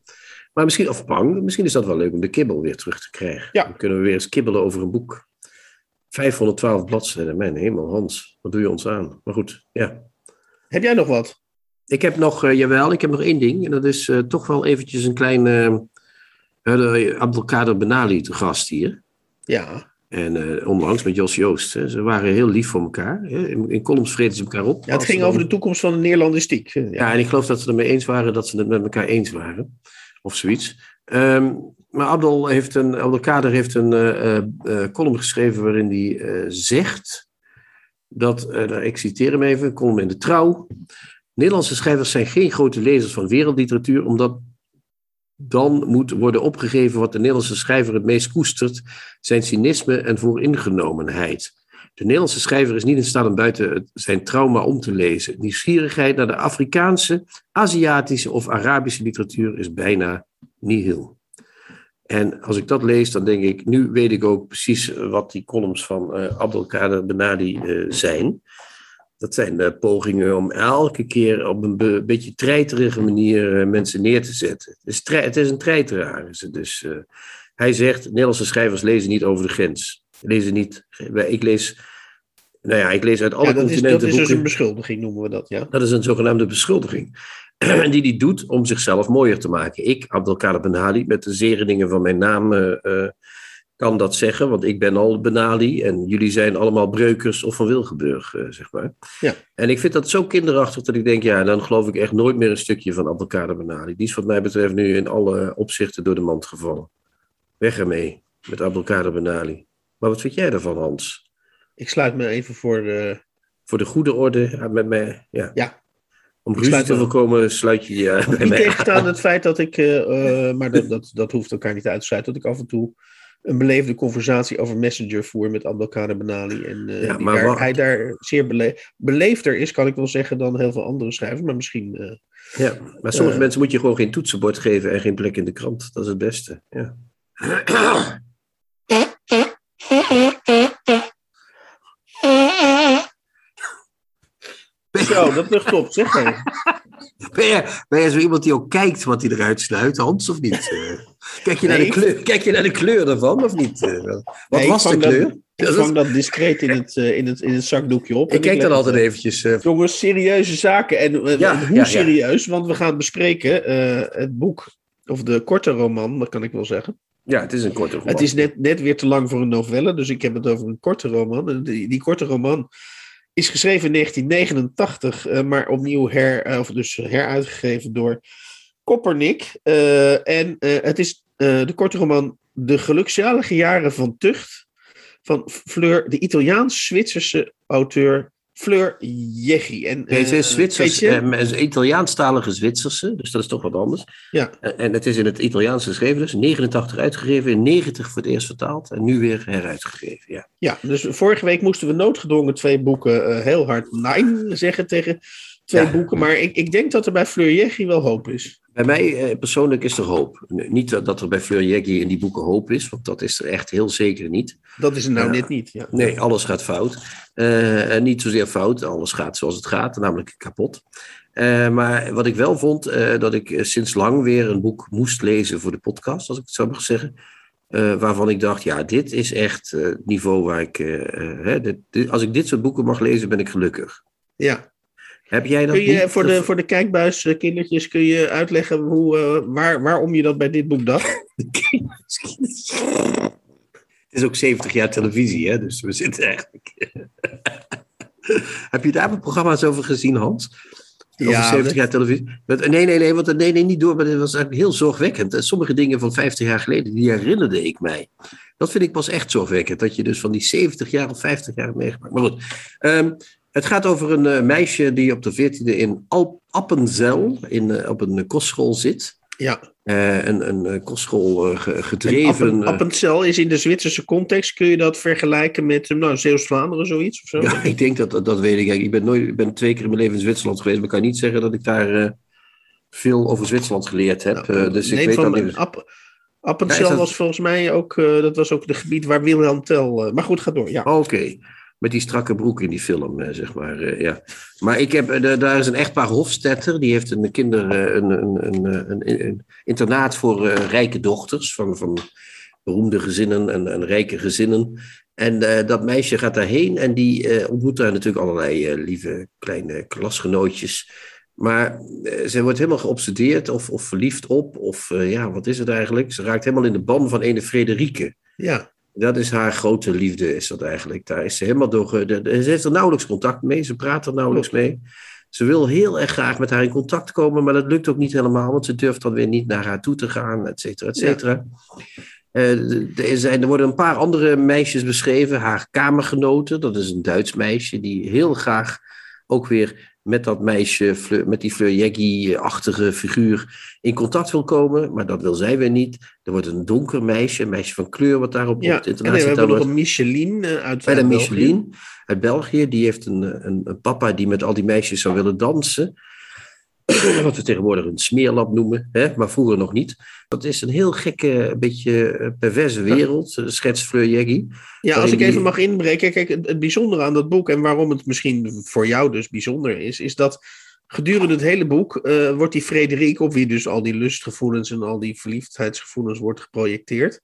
Maar misschien, of bang, misschien is dat wel leuk om de kibbel weer terug te krijgen. Ja. Dan kunnen we weer eens kibbelen over een boek. 512 bladzijden, mijn hemel, Hans. Wat doe je ons aan? Maar goed, ja. Heb jij nog wat? Ik heb nog, uh, jawel, ik heb nog één ding. En dat is uh, toch wel eventjes een klein... Uh, Abdelkader Benali te gast hier. Ja. En uh, onlangs met Jos Joost. Hè. Ze waren heel lief voor elkaar. Hè. In, in, columns vreten ze elkaar op. Ja, het ging dan... over de toekomst van de Nederlandistiek. Ja. ja, en ik geloof dat ze ermee eens waren dat ze het met elkaar eens waren. Of zoiets. Um, maar Abdel heeft een, Abdelkader heeft een uh, uh, column geschreven waarin hij zegt dat, nou, ik citeer hem even, een column in de Trouw. Nederlandse schrijvers zijn geen grote lezers van wereldliteratuur, omdat dan moet worden opgegeven wat de Nederlandse schrijver het meest koestert, zijn cynisme en vooringenomenheid. De Nederlandse schrijver is niet in staat om buiten zijn trauma om te lezen. Nieuwsgierigheid naar de Afrikaanse, Aziatische of Arabische literatuur is bijna nihil. En als ik dat lees, dan denk ik, nu weet ik ook precies wat die columns van uh, Abdelkader Benadi uh, zijn. Dat zijn de pogingen om elke keer op een be beetje treiterige manier uh, mensen neer te zetten. Het is, het is een treiteraar. Dus uh, hij zegt, Nederlandse schrijvers lezen niet over de grens. Lezen niet, ik lees, nou ja, ik lees uit alle ja, dat continenten. Is, dat is dus een beschuldiging, noemen we dat, ja. Dat is een zogenaamde beschuldiging. die hij doet om zichzelf mooier te maken. Ik, Abdelkader Benali, met de zegeningen van mijn naam... Uh, kan dat zeggen, want ik ben al Benali en jullie zijn allemaal Breukers of van Wilgenburg, uh, zeg maar. Ja. En ik vind dat zo kinderachtig dat ik denk, ja, dan geloof ik echt nooit meer een stukje van Abdelkader Benali. Die is wat mij betreft nu in alle opzichten door de mand gevallen. Weg ermee met Abdelkader Benali. Maar wat vind jij daarvan, Hans? Ik sluit me even voor de... Voor de goede orde met mij, ja. Ja. Om ruzie te me- voorkomen sluit je je eh, bij Niet aan. tegenstaan het feit dat ik, eh, eh, maar dat, dat, dat hoeft elkaar niet uit te sluiten, dat ik af en toe een beleefde conversatie over Messenger voer met Abdelkader Benali. En Ja, die maar daar, wacht. hij daar zeer bele beleefder is, kan ik wel zeggen, dan heel veel andere schrijvers. Maar misschien. eh, Ja, maar sommige Eh. mensen moet je gewoon geen toetsenbord geven en geen plek in de krant. Dat is het beste. Ja. Zo, dat lucht op, zeg hé. Ben je, ben je zo iemand die ook kijkt wat hij eruit sluit, Hans, of niet? Eh, kijk, je naar de kleur, kijk je naar de kleur ervan, of niet? Eh, wat Nee, was de vang dat- kleur? Ik Dat vang dat discreet in het, eh, in het, in het zakdoekje op. ik kijk dan altijd eventjes. eh, eh, Jongens, serieuze zaken. En, Ja, hoe ja, ja. serieus? Want we gaan bespreken eh, het boek, of de korte roman, dat kan ik wel zeggen. ja, het is een korte roman. Het is net, net weer te lang voor een novelle, dus ik heb het over een korte roman. En Die, die korte roman is geschreven in 1989, eh, maar opnieuw her, eh, of dus heruitgegeven door Koppernik. Eh, en het is de korte roman De gelukzalige jaren van tucht van Fleur, de Italiaans-Zwitserse auteur Fleur Jeggi. En, eh, is Zwitsers, eh, het is Italiaanstalige Zwitserse, dus dat is toch wat anders. Ja. En, en het is in het Italiaans geschreven, dus 89 uitgegeven, in 90 voor het eerst vertaald en nu weer heruitgegeven. Ja. Ja, dus vorige week moesten we noodgedwongen twee boeken eh, heel hard nee zeggen tegen twee Ja. boeken. Maar ik, ik denk dat er bij Fleur Jeggi wel hoop is. Bij mij eh, persoonlijk is er hoop. Niet dat er bij Fleur Jeggi in die boeken hoop is, want dat is er echt heel zeker niet. Dat is het nou Ja. net niet. Ja. Nee, alles gaat fout. Eh, en niet zozeer fout, alles gaat zoals het gaat, namelijk kapot. Eh, maar wat ik wel vond, eh, dat ik eh, sinds lang weer een boek moest lezen voor de podcast, als ik het zo mag zeggen. eh, waarvan ik dacht, ja, dit is echt eh, het niveau waar ik. eh, eh, hè, dit, dit- als ik dit soort boeken mag lezen, ben ik gelukkig. ja. Heb jij dat Kun je niet? voor de, voor de kijkbuis, eh, kindertjes, kun je uitleggen hoe, eh, waar, waarom je dat bij dit boek dacht? Het is ook 70 jaar televisie, hè? dus we zitten eigenlijk. Heb je daar programma's over gezien, Hans? Over 70 dat- jaar televisie? Nee, nee, nee, want, nee, nee, niet door, maar dat was eigenlijk heel zorgwekkend. En Sommige dingen van 50 jaar geleden, die herinnerde ik mij. Dat vind ik pas echt zorgwekkend, dat je dus van die 70 jaar of 50 jaar meegemaakt. Maar goed, Ehm, het gaat over een eh, meisje die op de 14e in Appenzell in, eh, op een kostschool zit. ja. Eh, een, een eh, kostschool eh, ge- En gedreven. Appen, eh, Appenzell is in de Zwitserse context. Kun je dat vergelijken met eh, nou, Zeeuws-Vlaanderen, zoiets? Of zo? Ja, ik denk dat, dat, dat weet ik. Ik ben, nooit, ik ben twee keer in mijn leven in Zwitserland geweest, maar ik kan niet zeggen dat ik daar eh, veel over Zwitserland geleerd heb. Nou, Eh, dus ik weet van, dat niet. App, Appenzell Ja, is dat- was volgens mij ook, eh, dat was ook het gebied waar Wilhelm Tell... eh, maar goed, ga door, ja. Oké, met die strakke broek in die film, eh, zeg maar. eh, ja. Maar ik heb, eh, daar is een echtpaar Hofstetter, die heeft een kinder, een, een, een, een, internaat voor rijke dochters van, van beroemde gezinnen en, en rijke gezinnen. En dat meisje gaat daarheen en die ontmoet daar natuurlijk allerlei lieve kleine klasgenootjes. Maar ze wordt helemaal geobsedeerd of, of verliefd op, of ja, wat is het eigenlijk? Ze raakt helemaal in de ban van ene Frederike. Ja, Dat is haar grote liefde, is dat eigenlijk. Daar is ze helemaal door. Ze heeft er nauwelijks contact mee, ze praat er nauwelijks mee. Ze wil heel erg graag met haar in contact komen, maar dat lukt ook niet helemaal, want ze durft dan weer niet naar haar toe te gaan, et cetera, et cetera. Eh, er, zijn, er worden een paar andere meisjes beschreven, haar kamergenoten, dat is een Duits meisje die heel graag ook weer met dat meisje, Fleur- met die Fleur Jeggi-achtige figuur in contact wil komen, maar dat wil zij weer niet. Er wordt een donker meisje, een meisje van kleur, wat daarop op ja. het we zit. hebben Daar nog een Michelin eh, uit bij de uit België. Michelin uit België. Die heeft een, een, een papa die met al die meisjes zou willen dansen. Wat we tegenwoordig een smeerlap noemen, hè? maar vroeger nog niet. Dat is een heel gekke, een beetje eh, perverse wereld, eh, schetst Fleur. Ja, als ik die- even mag inbreken. Kijk, het, bijzondere aan dat boek en waarom het misschien voor jou dus bijzonder is, is dat gedurende het hele boek eh, wordt die Frederik, op wie dus al die lustgevoelens en al die verliefdheidsgevoelens wordt geprojecteerd.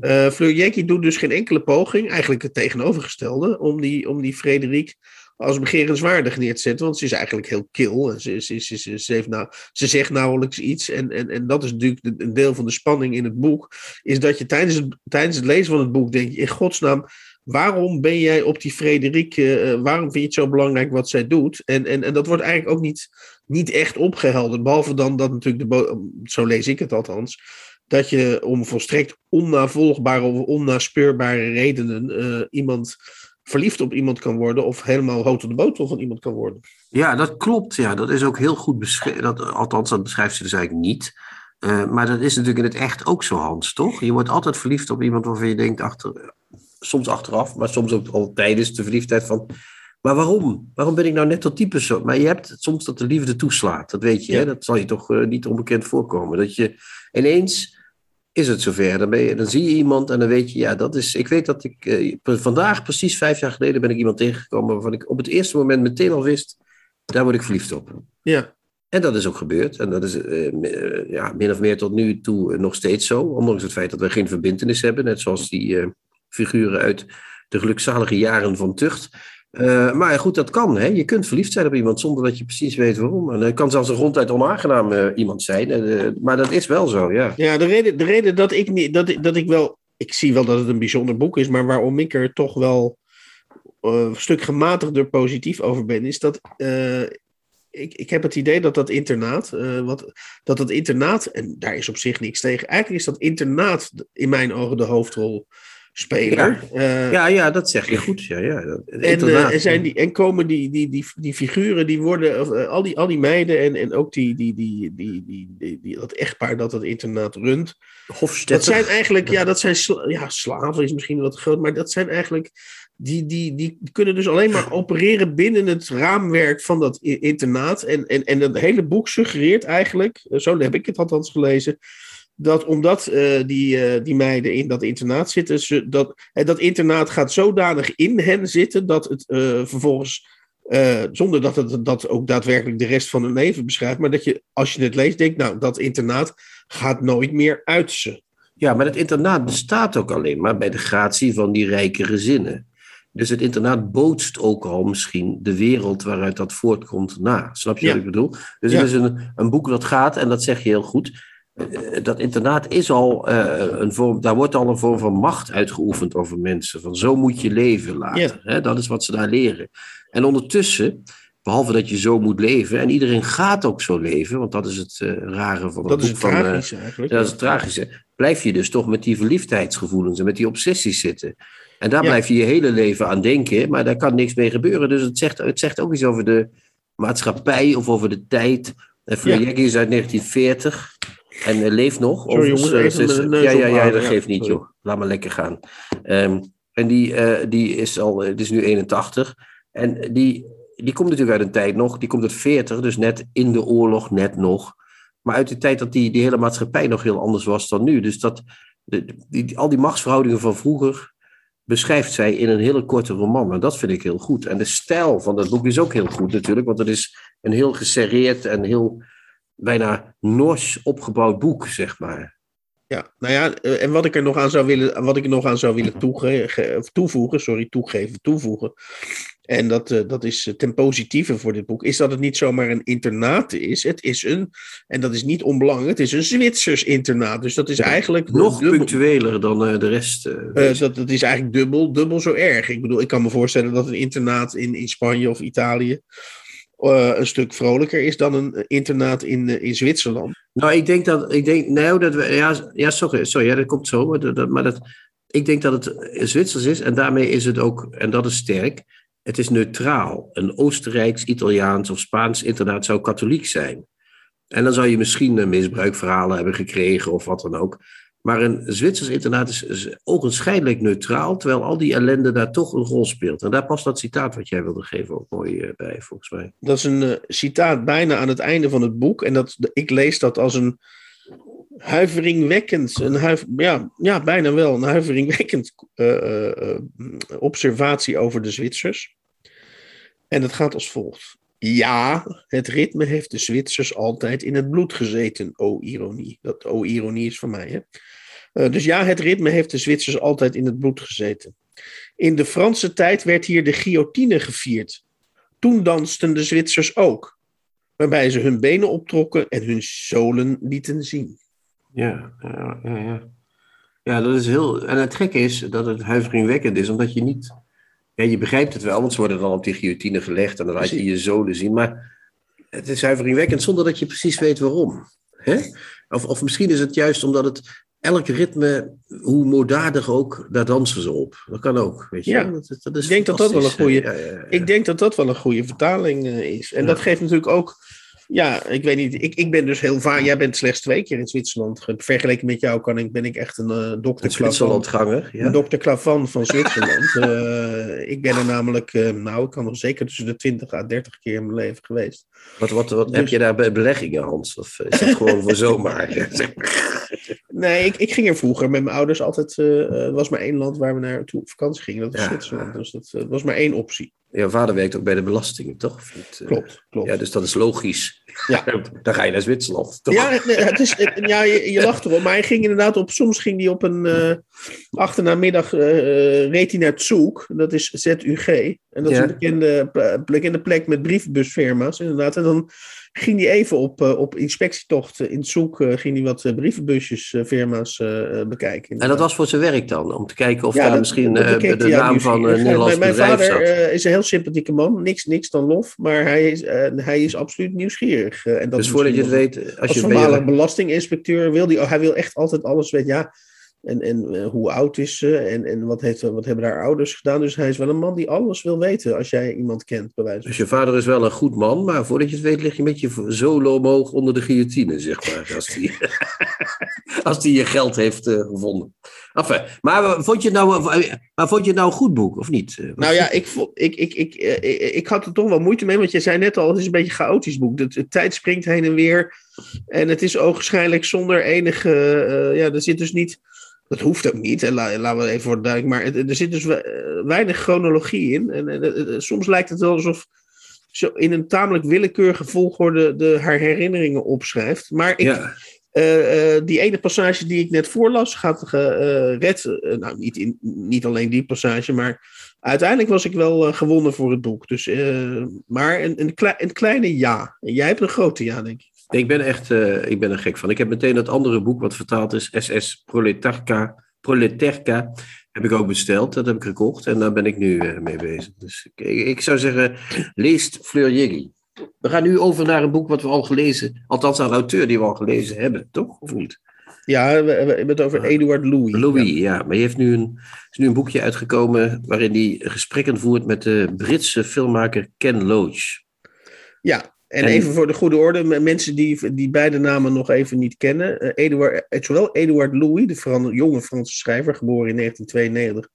Eh Fleur Jackie doet dus geen enkele poging, eigenlijk het tegenovergestelde, om die, om die Frederik als begerenswaardig neer te zetten. Want ze is eigenlijk heel kil. Ze, ze, ze, ze, heeft nou, ze zegt nauwelijks iets. En, en, en dat is natuurlijk een deel van de spanning in het boek. Is dat je tijdens het, tijdens het lezen van het boek denk je, in godsnaam, waarom ben jij op die Frederik, eh, waarom vind je het zo belangrijk wat zij doet? En, en, en dat wordt eigenlijk ook niet, niet echt opgehelderd. Behalve dan dat natuurlijk, de zo lees ik het althans, dat je om volstrekt onnavolgbare of onnaspeurbare redenen eh, iemand verliefd op iemand kan worden of helemaal hoog op de botel van iemand kan worden. Ja, dat klopt. Ja, dat is ook heel goed beschreven. Dat, althans, dat beschrijft ze dus eigenlijk niet. Uh, maar dat is natuurlijk in het echt ook zo, Hans, toch? Je wordt altijd verliefd op iemand waarvan je denkt, achter, soms achteraf, maar soms ook al tijdens de verliefdheid van... Maar waarom? Waarom ben ik nou net dat type zo? Maar je hebt soms dat de liefde toeslaat, dat weet je. Ja. Hè? Dat zal je toch uh, niet onbekend voorkomen. Dat je ineens is het zover. Dan, ben je, dan zie je iemand en dan weet je, ja, dat is. Ik weet dat ik uh, vandaag, precies vijf jaar geleden, ben ik iemand tegengekomen waarvan ik op het eerste moment meteen al wist, daar word ik verliefd op. Ja. En dat is ook gebeurd. En dat is uh, ja, min of meer tot nu toe nog steeds zo. Ondanks het feit dat we geen verbindenis hebben. Net zoals die figuren uit de gelukzalige jaren van tucht. Uh, maar goed, dat kan. Hè? Je kunt verliefd zijn op iemand zonder dat je precies weet waarom. En het kan zelfs een ronduit onaangenaam uh, iemand zijn. Maar dat is wel zo, ja. Ja, de reden, de reden dat, ik niet, dat, dat ik wel... Ik zie wel dat het een bijzonder boek is, maar waarom ik er toch wel een stuk gematigder positief over ben, is dat ik, ik heb het idee dat dat internaat, wat, dat dat internaat, en daar is op zich niks tegen, eigenlijk is dat internaat in mijn ogen de Ja, uh, ja, ja, dat zeg je goed. Ja, ja. En, uh, en, zijn die, en komen die, die, die, die figuren, die worden, al, die, al die meiden en, en ook die, die, die, die, die, die, die dat echtpaar dat het internaat runt. Dat zijn eigenlijk, ja, dat zijn sla ja, slaven is misschien wat groot, maar dat zijn eigenlijk die, die, die kunnen dus alleen maar opereren binnen het raamwerk van dat internaat. En, en, en het hele boek suggereert eigenlijk, zo heb ik het althans gelezen, dat omdat uh, die, uh, die meiden in dat internaat zitten, ze, dat, uh, dat internaat gaat zodanig in hen zitten dat het vervolgens, zonder dat het dat ook daadwerkelijk de rest van hun leven beschrijft, maar dat je als je het leest denkt, nou, dat internaat gaat nooit meer uit ze. Ja, maar het internaat bestaat ook alleen maar bij de gratie van die rijke gezinnen. Dus het internaat bootst ook al misschien de wereld waaruit dat voortkomt na. Snap je Ja. wat ik bedoel? Dus Ja. het is een, een boek dat gaat, en dat zeg je heel goed. Eh, Dat internaat is al eh, een vorm, daar wordt al een vorm van macht uitgeoefend over mensen. Van zo moet je leven later. Hè? Dat is wat ze daar leren. En ondertussen, behalve dat je zo moet leven, en iedereen gaat ook zo leven, want dat is het eh, rare van het Dat is boek het van, eh, tragische eigenlijk. dat is het tragische. Blijf je dus toch met die verliefdheidsgevoelens en met die obsessies zitten. En daar Ja. blijf je je hele leven aan denken, maar daar kan niks mee gebeuren. Dus het zegt, het zegt ook iets over de maatschappij of over de tijd. En Fleurjecki is uit 1940 en eh, leeft nog. Sorry, jongens, eh, even neus ja, ja, ja, dat geeft niet, joh. Laat maar lekker gaan. Ehm, en die, eh, die is al, eh, het is nu 81. En die, die komt natuurlijk uit een tijd nog, die komt uit 40, dus net in de oorlog, net nog. Maar uit de tijd dat die, die hele maatschappij nog heel anders was dan nu. Dus dat, de, die, die- al die machtsverhoudingen van vroeger beschrijft zij in een hele korte roman. En dat vind ik heel goed. En de stijl van dat boek is ook heel goed natuurlijk. Want het is een heel geserreerd en heel bijna nors opgebouwd boek, zeg maar. Ja, nou ja, eh, en wat ik er nog aan zou willen, wat ik er nog aan zou willen toevoegen, sorry, toegeven, toevoegen. En dat, eh, dat is eh, ten positieve voor dit boek, is dat het niet zomaar een internaat is. Het is een, en dat is niet onbelangrijk, het is een Zwitsers internaat. Dus dat is eigenlijk Nog dubbel- punctueler dan de rest. dat, dat is eigenlijk dubbel, dubbel zo erg. Ik bedoel, ik kan me voorstellen dat een internaat in, in Spanje of Italië eh, een stuk vrolijker is dan een internaat in, eh, in Zwitserland. Nou, ik denk dat. Ik denk, nou, dat we, ja, ja, sorry, sorry dat komt zo. Maar, dat, maar dat, ik denk dat het Zwitsers is en daarmee is het ook, en dat is sterk, het is neutraal. Een Oostenrijks, Italiaans of Spaans internaat zou katholiek zijn. En dan zou je misschien een misbruikverhalen hebben gekregen of wat dan ook. Maar een Zwitsers internaat is, is neutraal, terwijl al die ellende daar toch een rol speelt. En daar past dat citaat wat jij wilde geven ook mooi eh, bij, volgens mij. Dat is een eh, citaat bijna aan het einde van het boek. En dat, ik lees dat als een huiveringwekkend, een huif, ja, ja, bijna wel een huiveringwekkend eh, observatie over de Zwitsers. En het gaat als volgt. Ja, het ritme heeft de Zwitsers altijd in het bloed gezeten, o ironie. Dat o ironie is van mij, hè. Eh, dus ja, het ritme heeft de Zwitsers altijd in het bloed gezeten. In de Franse tijd werd hier de guillotine gevierd. Toen dansten de Zwitsers ook, waarbij ze hun benen optrokken en hun zolen lieten zien. Ja, ja, ja, ja. Ja, dat is heel. En het gekke is dat het huiveringwekkend is, omdat je niet. Ja, je begrijpt het wel, want ze worden dan op die guillotine gelegd en dan laat je je zolen zien. Maar het is huiveringwekkend zonder dat je precies weet waarom. Hè? Of, of misschien is het juist omdat het elk ritme, hoe moorddadig ook, daar dansen ze op. Dat kan ook, weet je. Ja. Dat, dat is Ik denk dat dat wel een goede-. Ja, ja. Ik denk dat dat wel een goede vertaling eh, is. En dat geeft natuurlijk ook. Ja, ik weet niet. Ik, ik ben dus heel vaak. Jij bent slechts twee keer in Zwitserland. Ge- Vergeleken met jou kan ik, ben ik echt een eh dokter Zwitserlandganger, ja. Een dokter Klavan van Zwitserland. Eh, ik ben er namelijk, nou, ik kan nog zeker tussen de 20 à 30 keer in mijn leven geweest. Wat, wat, wat Dus- heb je daar bij beleggingen, Hans? Of is dat gewoon voor zomaar? Nee, ik, ik ging er vroeger met mijn ouders altijd. eh, Er was maar één land waar we naartoe op vakantie gingen. Dat was. Zwitserland. Dus dat eh, was maar één optie. Jouw vader werkt ook bij de belastingen, toch? Eh, Klopt, klopt. Ja, dus dat is logisch. Ja. Dan ga je naar Zwitserland, toch? Ja, het is, ja je, je lacht erom. Maar hij ging inderdaad op. Soms ging hij op een eh achternamiddag. eh, reed hij naar Zug. Dat is ZUG. En dat is een bekende, bekende plek met brievenbusfirma's. Inderdaad. En dan ging hij even op, op inspectietocht in eh, ging hij wat brievenbusjesfirma's bekijken. En dat was voor zijn werk dan? Om te kijken of Ja, daar dat- misschien dat de naam van een. Nederlands Mijn, mijn bedrijf vader zat? is een heel sympathieke man. Niks, niks dan lof. Maar hij is, eh, hij is absoluut nieuwsgierig. Eh, en dat dus is voordat je het weet, als als je voormalig belastinginspecteur wil oh, hij wil echt altijd alles weten. Ja, en, en eh, hoe oud is ze en, en wat, heeft, wat hebben haar ouders gedaan. Dus hij is wel een man die alles wil weten als jij iemand kent, bij wijze van Dus je vader is wel een goed man, maar voordat je het weet lig je met je solo omhoog onder de guillotine, zeg maar. Als die, als die je geld heeft eh, gevonden. Enfin, maar vond je, het nou, eh, maar vond je het nou een goed boek, of niet? Nou ja, ik, vo- ik, ik, ik, ik, had er toch wel moeite mee, want je zei net al, het is een beetje een chaotisch boek. De, de tijd springt heen en weer. En het is ogenschijnlijk zonder enige. ja, er zit dus niet. Dat hoeft ook niet, en la- laten we even worden duidelijk. Maar het- er zit dus we- weinig chronologie in. En, eh, soms lijkt het wel alsof ze in een tamelijk willekeurige volgorde de, haar herinneringen opschrijft. Maar ik, ja. eh, eh, die ene passage die ik net voorlas gaat uh, red. eh, nou, niet, in, niet alleen die passage, maar uiteindelijk was ik wel gewonnen voor het boek. Dus, maar een, een, klei- een kleine ja. En jij hebt een grote ja, denk ik. Ik ben echt eh, ik ben er gek van. Ik heb meteen dat andere boek wat vertaald is, SS Proletarca, Proletarca, heb ik ook besteld. Dat heb ik gekocht en daar ben ik nu eh, mee bezig. Dus ik, ik zou zeggen, leest Fleur Jeggi. We gaan nu over naar een boek wat we al gelezen, althans een auteur die we al gelezen hebben, toch? Of niet? Ja, we, hebben het over Eduard Louis. Louis, ja. Maar je heeft nu een, er is nu een boekje uitgekomen waarin hij gesprekken voert met de Britse filmmaker Ken Loach. Ja, en, En- even voor de goede orde, mensen die, die beide namen nog even niet kennen. eh, Eduard, eh, zowel Eduard Louis, de Fran- jonge Franse schrijver, geboren in 1992,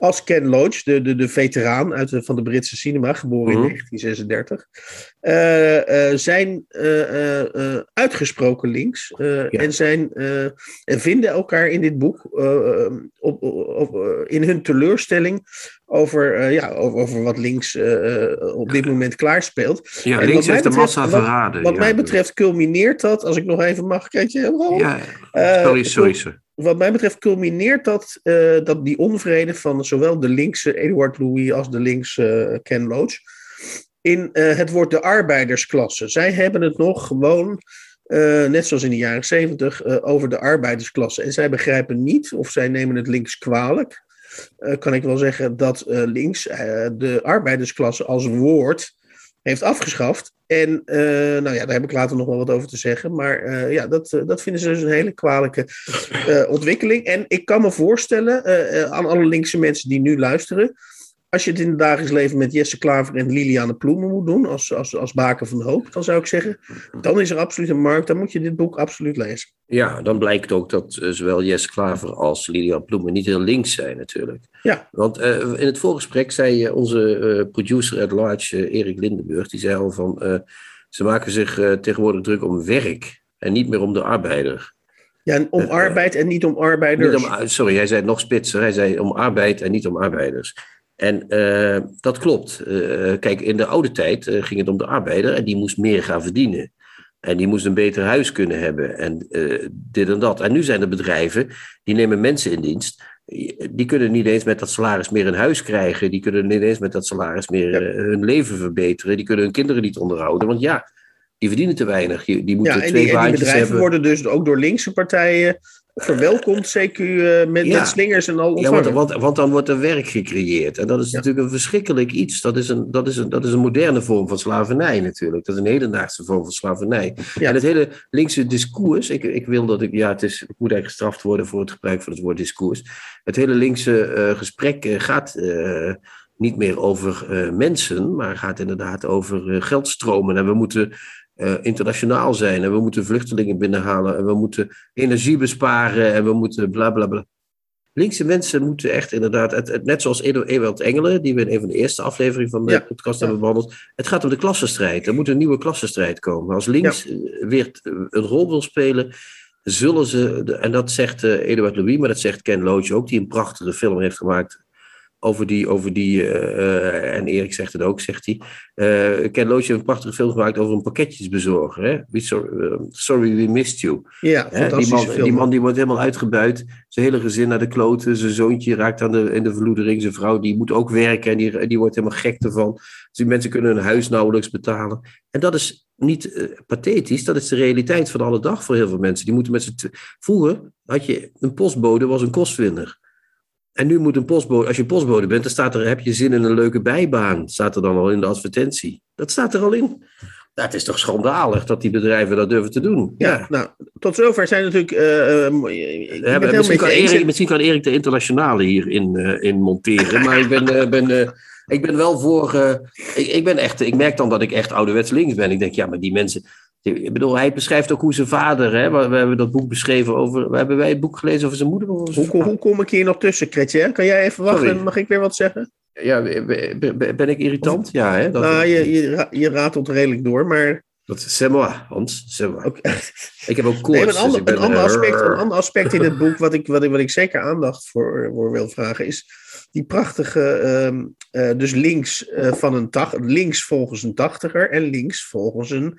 als Ken Loach, de, de, de veteraan uit de, van de Britse cinema, geboren Mhm. in 1936, eh, eh, zijn eh, uitgesproken links Ja. en, zijn, en vinden elkaar in dit boek op, in hun teleurstelling over, ja, over, over wat links op dit moment klaarspeelt. Ja, En links heeft de massa wat- verraden. Wat ja. mij betreft culmineert dat, als ik nog even mag, kijk je. Ja, sorry, sorry, sorry. Wat mij betreft culmineert dat, eh, dat die onvrede van zowel de linkse Eduard Louis als de linkse eh, Ken Loach in eh, het woord de arbeidersklasse. Zij hebben het nog gewoon, net zoals in de jaren zeventig, over de arbeidersklasse. En zij begrijpen niet, of zij nemen het links kwalijk, kan ik wel zeggen dat links de arbeidersklasse als woord heeft afgeschaft. En eh, nou ja, daar heb ik later nog wel wat over te zeggen. Maar eh, ja, dat, eh, dat vinden ze dus een hele kwalijke ontwikkeling. En ik kan me voorstellen aan alle linkse mensen die nu luisteren. Als je het in het dagelijks leven met Jesse Klaver en Liliane Ploemen moet doen, als, als, als baken van hoop, dan zou ik zeggen, dan is er absoluut een markt. Dan moet je dit boek absoluut lezen. Ja, dan blijkt ook dat eh, zowel Jess Klaver als Lilian Ploemen niet heel links zijn natuurlijk. Ja. Want eh, in het voorgesprek zei eh, onze producer at large, Erik Lindenburg, die zei al van, ze maken zich tegenwoordig druk om werk en niet meer om de arbeider. Ja, en om arbeid en niet om arbeiders. Niet om, sorry, hij zei het nog spitser, hij zei om arbeid en niet om arbeiders. En eh, dat klopt. Eh, kijk, in de oude tijd eh, ging het om de arbeider en die moest meer gaan verdienen. En die moest een beter huis kunnen hebben en dit en dat. En nu zijn er bedrijven die nemen mensen in dienst. Die kunnen niet eens met dat salaris meer een huis krijgen. Die kunnen niet eens met dat salaris meer Ja. hun leven verbeteren. Die kunnen hun kinderen niet onderhouden. Want ja, die verdienen te weinig. Die, die moeten Ja, en twee die, en die bedrijven hebben. worden dus ook door linkse partijen verwelkomt CQ uh, met, Ja. met slingers en al Ja, want, want, want dan wordt er werk gecreëerd. En dat is Ja. natuurlijk een verschrikkelijk iets. Dat is een, dat, is een, dat is een moderne vorm van slavernij natuurlijk. Dat is een hedendaagse vorm van slavernij. Ja. En het hele linkse discours, ik, ik wil dat ik, ja, het is, ik moet eigenlijk gestraft worden voor het gebruik van het woord discours. Het hele linkse eh, gesprek eh, gaat eh, niet meer over eh, mensen, maar gaat inderdaad over eh, geldstromen. En we moeten eh, internationaal zijn en we moeten vluchtelingen binnenhalen en we moeten energie besparen en we moeten bla bla bla. Linkse mensen moeten echt inderdaad, het, het- net zoals Ewald Engelen, die we in een van de eerste afleveringen van de Ja. podcast Ja. hebben behandeld. Het gaat om de klassenstrijd. Er moet een nieuwe klassenstrijd komen. Als links eh, weer t- een rol wil spelen, zullen ze, en dat zegt eh, Eduard Louis, maar dat zegt Ken Loach ook, die een prachtige film heeft gemaakt over die, over die eh, eh, en Erik zegt het ook, zegt hij. Eh, Ken Loach heeft een prachtige film gemaakt over een pakketjesbezorger. Hè? We sorry, sorry we missed you. ja, Hè, die, man, film. die man die wordt helemaal uitgebuit. Zijn hele gezin naar de kloten. Zijn zoontje raakt aan de, in de verloedering. Zijn vrouw die moet ook werken en die, die wordt helemaal gek ervan. Dus die mensen kunnen hun huis nauwelijks betalen. En dat is niet pathetisch. Dat is de realiteit van alle dag voor heel veel mensen. Die moeten met z'n Vroeger had je een postbode was een kostwinner. En nu moet een postbode, als je postbode bent, dan staat er, heb je zin in een leuke bijbaan. Staat er dan al in de advertentie. Dat staat er al in. Het is toch schandalig dat die bedrijven dat durven te doen. Ja, nou, tot zover zijn natuurlijk. eh, eh, Ja, misschien, kan. Erik, misschien kan Erik de internationale hierin in, in monteren. Maar ik ben, eh, ben, eh, ik ben wel voor. eh, ik, ik, ben echt, ik merk dan dat ik echt ouderwets links ben. Ik denk, ja, maar die mensen. Ik bedoel, hij beschrijft ook hoe zijn vader. Hè, we, we hebben dat boek beschreven over. Hebben wij het boek gelezen over zijn moeder? Of over zijn Hoe, hoe kom ik hier nog tussen, Kretje? Kan jij even wachten? Sorry. Mag ik weer wat zeggen? Ja, ben, ik irritant? Ja, hè? Dat, nou, je, je, je ratelt redelijk door, maar. dat is moi, Hans. c'est moi. Ik heb ook koorts. Nee, een, dus ander, een, ander eh, aspect, een ander aspect in het boek, wat ik, wat ik, wat ik zeker aandacht voor, voor wil vragen, is die prachtige, ehm, eh, dus links, eh, van een tach, links volgens een tachtiger en links volgens een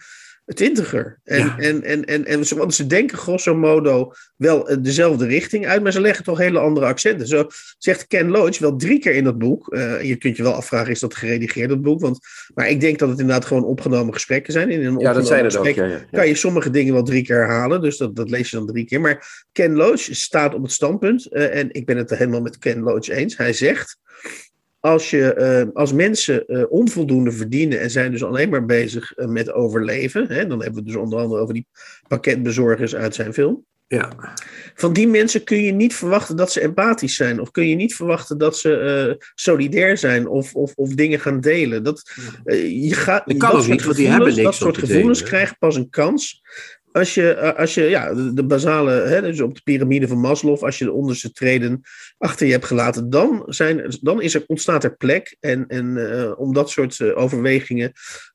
twintiger. En, Ja. en, en, en, en ze, want ze denken grosso modo wel eh, dezelfde richting uit, maar ze leggen toch hele andere accenten. Zo zegt Ken Loach wel drie keer in dat boek. eh, je kunt je wel afvragen, is dat geredigeerd, dat boek? Want, maar ik denk dat het inderdaad gewoon opgenomen gesprekken zijn. In een Ja, dat zijn het ook. ja, ja. kan je sommige dingen wel drie keer herhalen. Dus dat, dat lees je dan drie keer. Maar Ken Loach staat op het standpunt. eh, en ik ben het helemaal met Ken Loach eens. Hij zegt. Als, je, eh, als mensen eh, onvoldoende verdienen en zijn dus alleen maar bezig eh, met overleven. Hè, dan hebben we het dus onder andere over die pakketbezorgers uit zijn film. Ja. Van die mensen kun je niet verwachten dat ze empathisch zijn. Of kun je niet verwachten dat ze eh, solidair zijn of, of, of dingen gaan delen. Dat, je gaat, Dat kan ook soort niet, want die gevoelens- hebben niks Dat soort gevoelens delen. krijgen pas een kans als je, eh, als je ja, de, basale, hè, dus op de piramide van Maslow, als je de onderste treden achter je hebt gelaten, dan, zijn, dan is er, ontstaat er plek. En, en, eh, om dat soort eh, overwegingen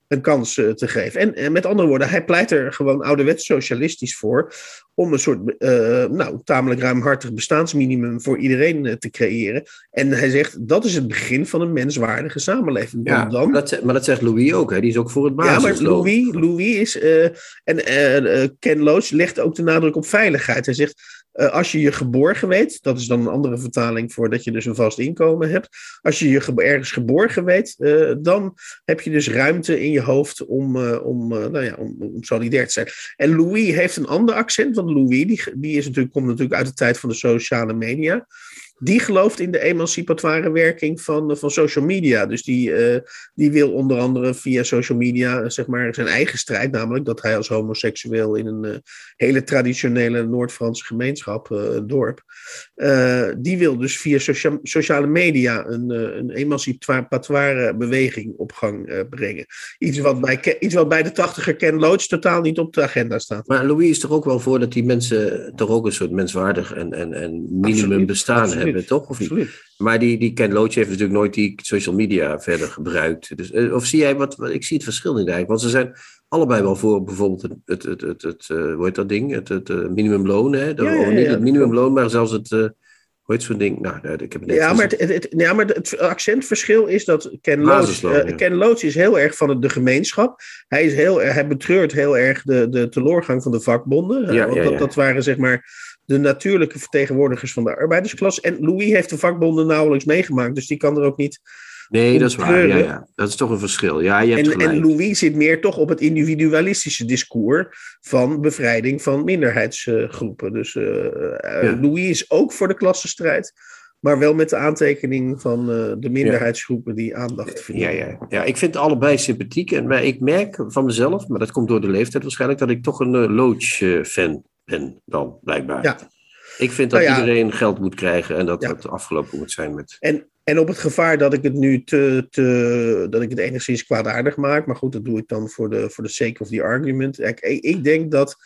een kans eh, te geven. En, en met andere woorden, hij pleit er gewoon ouderwets socialistisch voor om een soort, eh, nou, tamelijk ruimhartig bestaansminimum voor iedereen eh, te creëren. En hij zegt, dat is het begin van een menswaardige samenleving. Ja, dan, maar, dat, maar dat zegt Louis ook, hè? die is ook voor het ja, maar. Louis, Louis is. eh, en eh, eh, Ken Loach legt ook de nadruk op veiligheid. Hij zegt. Eh, als je je geborgen weet, dat is dan een andere vertaling voor dat je dus een vast inkomen hebt. Als je je ge- ergens geborgen weet, eh, dan heb je dus ruimte in je hoofd om, eh, om, nou ja, om, om solidair te zijn. En Louis heeft een ander accent, want Louis die, die is natuurlijk, komt natuurlijk uit de tijd van de sociale media. Die gelooft in de emancipatoire werking van, eh, van social media. Dus die, eh, die wil onder andere via social media eh, zeg maar, zijn eigen strijd, namelijk dat hij als homoseksueel in een hele traditionele Noord-Franse gemeenschap, een dorp, die wil dus via socia- sociale media een, een emancipatoire beweging op gang brengen. Iets wat, bij, iets wat bij de tachtiger Ken Loach totaal niet op de agenda staat. Maar Louis is er ook wel voor dat die mensen toch ook een soort menswaardig en, en, en minimum Absoluut, bestaan absoluut. hebben, toch? Of niet? Maar die, die Ken Loach heeft natuurlijk nooit die social media verder gebruikt. Dus, eh, of zie jij wat, ik zie het verschil niet eigenlijk. Want ze zijn allebei wel voor bijvoorbeeld het, het, het, het, het eh, hoe heet dat ding? Het, het eh, minimumloon, hè? De- Ja, niet het minimumloon, maar zelfs het, eh, hoe heet zo'n ding? Nou, nee, ik heb het net Ja, maar, het, het, ja, maar het accentverschil is dat Ken Loach. Ken Loach is heel erg van de gemeenschap. Hij, is heel, hij betreurt heel erg de, de teleurgang van de vakbonden. Ja, want ja, dat, ja. dat waren zeg maar de natuurlijke vertegenwoordigers van de arbeidersklasse. En Louis heeft de vakbonden nauwelijks meegemaakt, dus die kan er ook niet Nee, dat is waar. Ja, ja. Dat is toch een verschil. Ja, je hebt en, gelijk. en Louis zit meer toch op het individualistische discours van bevrijding van minderheidsgroepen. Dus uh, Ja. Louis is ook voor de klassenstrijd, maar wel met de aantekening van eh, de minderheidsgroepen die aandacht Ja, verdienen. ja, ja, ik vind allebei sympathiek. En, maar ik merk van mezelf, maar dat komt door de leeftijd waarschijnlijk, dat ik toch een uh, Loach-fan ben dan, blijkbaar. Ja. Ik vind dat Nou ja. iedereen geld moet krijgen en dat Ja. het afgelopen moet zijn met... En, en op het gevaar dat ik het nu te, te dat ik het enigszins kwaadaardig maak, maar goed, dat doe ik dan voor de, voor de sake of the argument. Ik, ik, ik denk dat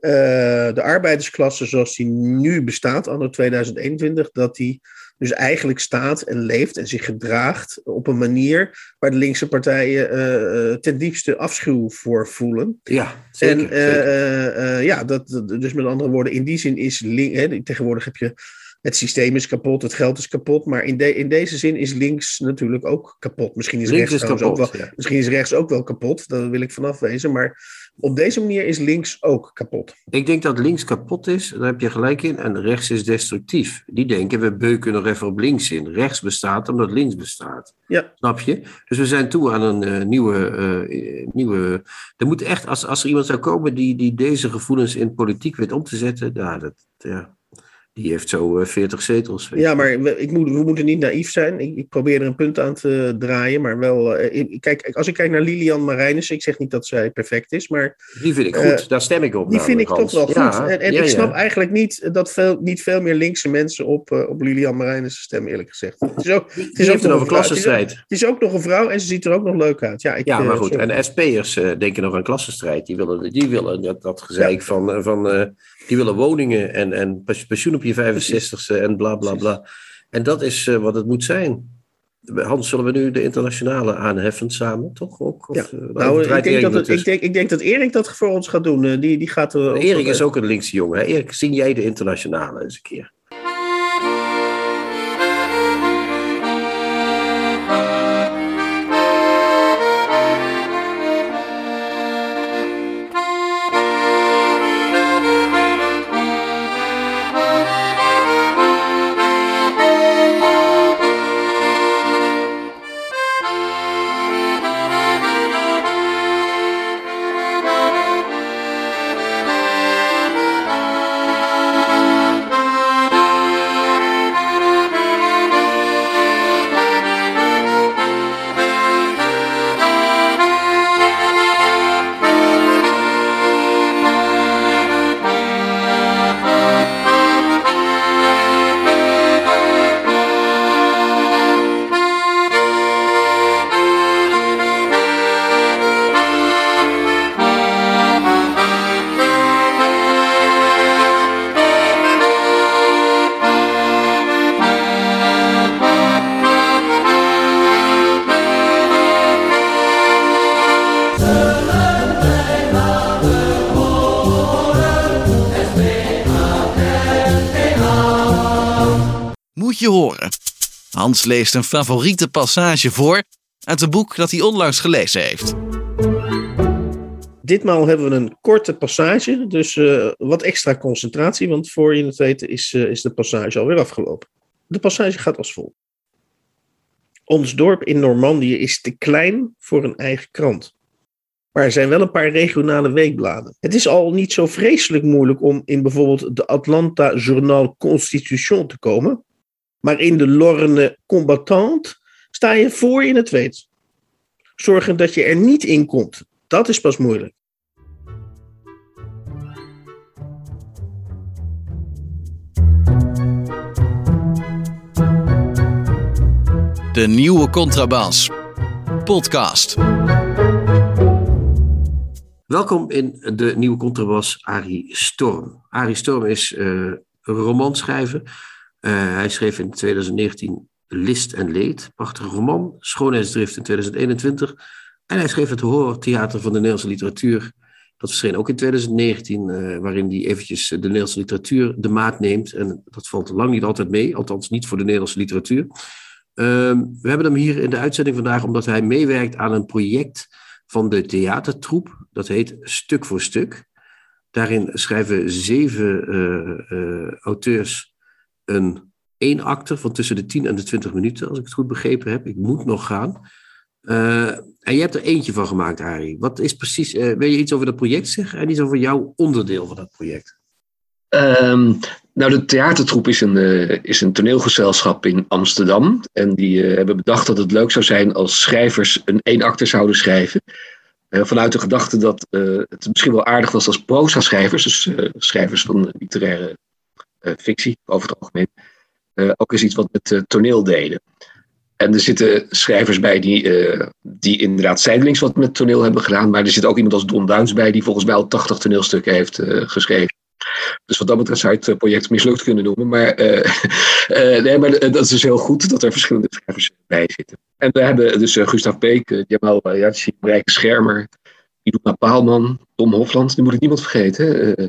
eh, de arbeidersklasse zoals die nu bestaat, anno 2021, dat die dus eigenlijk staat en leeft en zich gedraagt op een manier waar de linkse partijen eh, eh, ten diepste afschuw voor voelen. Ja, zeker. en eh, ja, dat, dat- dus met andere woorden, in die zin is link, hè, tegenwoordig heb je het systeem is kapot, het geld is kapot, maar in, de, in deze zin is links natuurlijk ook kapot. Misschien is Links rechts is ook wel, ja. misschien is rechts ook wel kapot, daar wil ik vanaf wezen, maar op deze manier is links ook kapot. Ik denk dat links kapot is, daar heb je gelijk in, en rechts is destructief. Die denken, we beuken nog even op links in. Rechts bestaat omdat links bestaat. Ja. Snap je? Dus we zijn toe aan een eh, nieuwe... eh, nieuwe er moet echt, als, als er iemand zou komen die, die deze gevoelens in politiek weet om te zetten, ja, dat, ja, die heeft zo eh, 40 zetels. weet Ja, maar we, ik moet, we moeten niet naïef zijn. Ik, ik probeer er een punt aan te draaien, maar wel. eh, ik- kijk, als ik kijk naar Lilian Marijnissen, ik zeg niet dat zij perfect is, maar Die vind ik goed, eh, daar stem ik op. die vind ik toch wel goed. En en ja, ik ja. snap eigenlijk niet dat veel, niet veel meer linkse mensen op, eh, op Lilian Marijnissen stemmen, eerlijk gezegd. Het is ook, Die, is ook het nog over. Het klassenstrijd. het is ook nog een vrouw en ze ziet er ook nog leuk uit. Ja, ik, Ja, eh, maar goed. En SP'ers eh, denken nog aan klassenstrijd. Die willen, die willen dat, dat gezeik van, eh, van eh, die willen woningen en, en pensioen op je 65ste en bla bla bla. En dat is eh, wat het moet zijn. Hans, zullen we nu de internationale aanheffen samen, toch? Ook? Of, Ja. eh, Nou, ik denk, dat het, ik, denk, ik denk dat Erik dat voor ons gaat doen. Eh, die, die gaat, ook- Erik is ook een linkse jongen. Hè? Erik, zing jij de internationale eens een keer? Hans leest een favoriete passage voor uit een boek dat hij onlangs gelezen heeft. Ditmaal hebben we een korte passage, dus eh, wat extra concentratie, want voor je het weet is, eh, is de passage alweer afgelopen. De passage gaat als volgt. Ons dorp in Normandië is te klein voor een eigen krant. Maar er zijn wel een paar regionale weekbladen. Het is al niet zo vreselijk moeilijk om in bijvoorbeeld de Atlanta Journal Constitution te komen. Maar in de Lorne Combattant sta je voor je het weet. Zorgen dat je er niet in komt, dat is pas moeilijk. De nieuwe contrabas. Podcast. Welkom in de nieuwe contrabas Arie Storm. Arie Storm is eh, een romanschrijver. Eh, hij schreef in 2019 List en Leed, prachtige roman. Schoonheidsdrift in 2021. En hij schreef het horrortheater van de Nederlandse literatuur. Dat verscheen ook in 2019, eh, waarin hij eventjes de Nederlandse literatuur de maat neemt. En dat valt lang niet altijd mee, althans niet voor de Nederlandse literatuur. Ehm, we hebben hem hier in de uitzending vandaag omdat hij meewerkt aan een project van de theatertroep. Dat heet Stuk voor Stuk. Daarin schrijven zeven eh, auteurs een één acte van tussen de 10 en de 20 minuten, als ik het goed begrepen heb. Ik moet nog gaan. Uh, en je hebt er eentje van gemaakt, Arie. Wat is precies, uh, wil je iets over dat project zeggen en iets over jouw onderdeel van dat project? Um, nou, de theatertroep is een, uh, is een toneelgezelschap in Amsterdam. En die hebben bedacht dat het leuk zou zijn als schrijvers een één acte zouden schrijven. vanuit de gedachte dat het misschien wel aardig was als proza-schrijvers, dus schrijvers van literaire fictie over het algemeen, ook eens iets wat met toneel deden. En er zitten schrijvers bij die, die inderdaad zijdelings wat met toneel hebben gedaan. Maar er zit ook iemand als Don Duins bij, die volgens mij al 80 toneelstukken heeft geschreven. Dus wat dat betreft zou je het project mislukt kunnen noemen. Maar, nee, maar dat is dus heel goed dat er verschillende schrijvers bij zitten. En we hebben dus Gustav Peek, Jamal Yachi, Rijke Schermer, Iduna Paalman, Tom Hofland, nu moet ik niemand vergeten. Uh,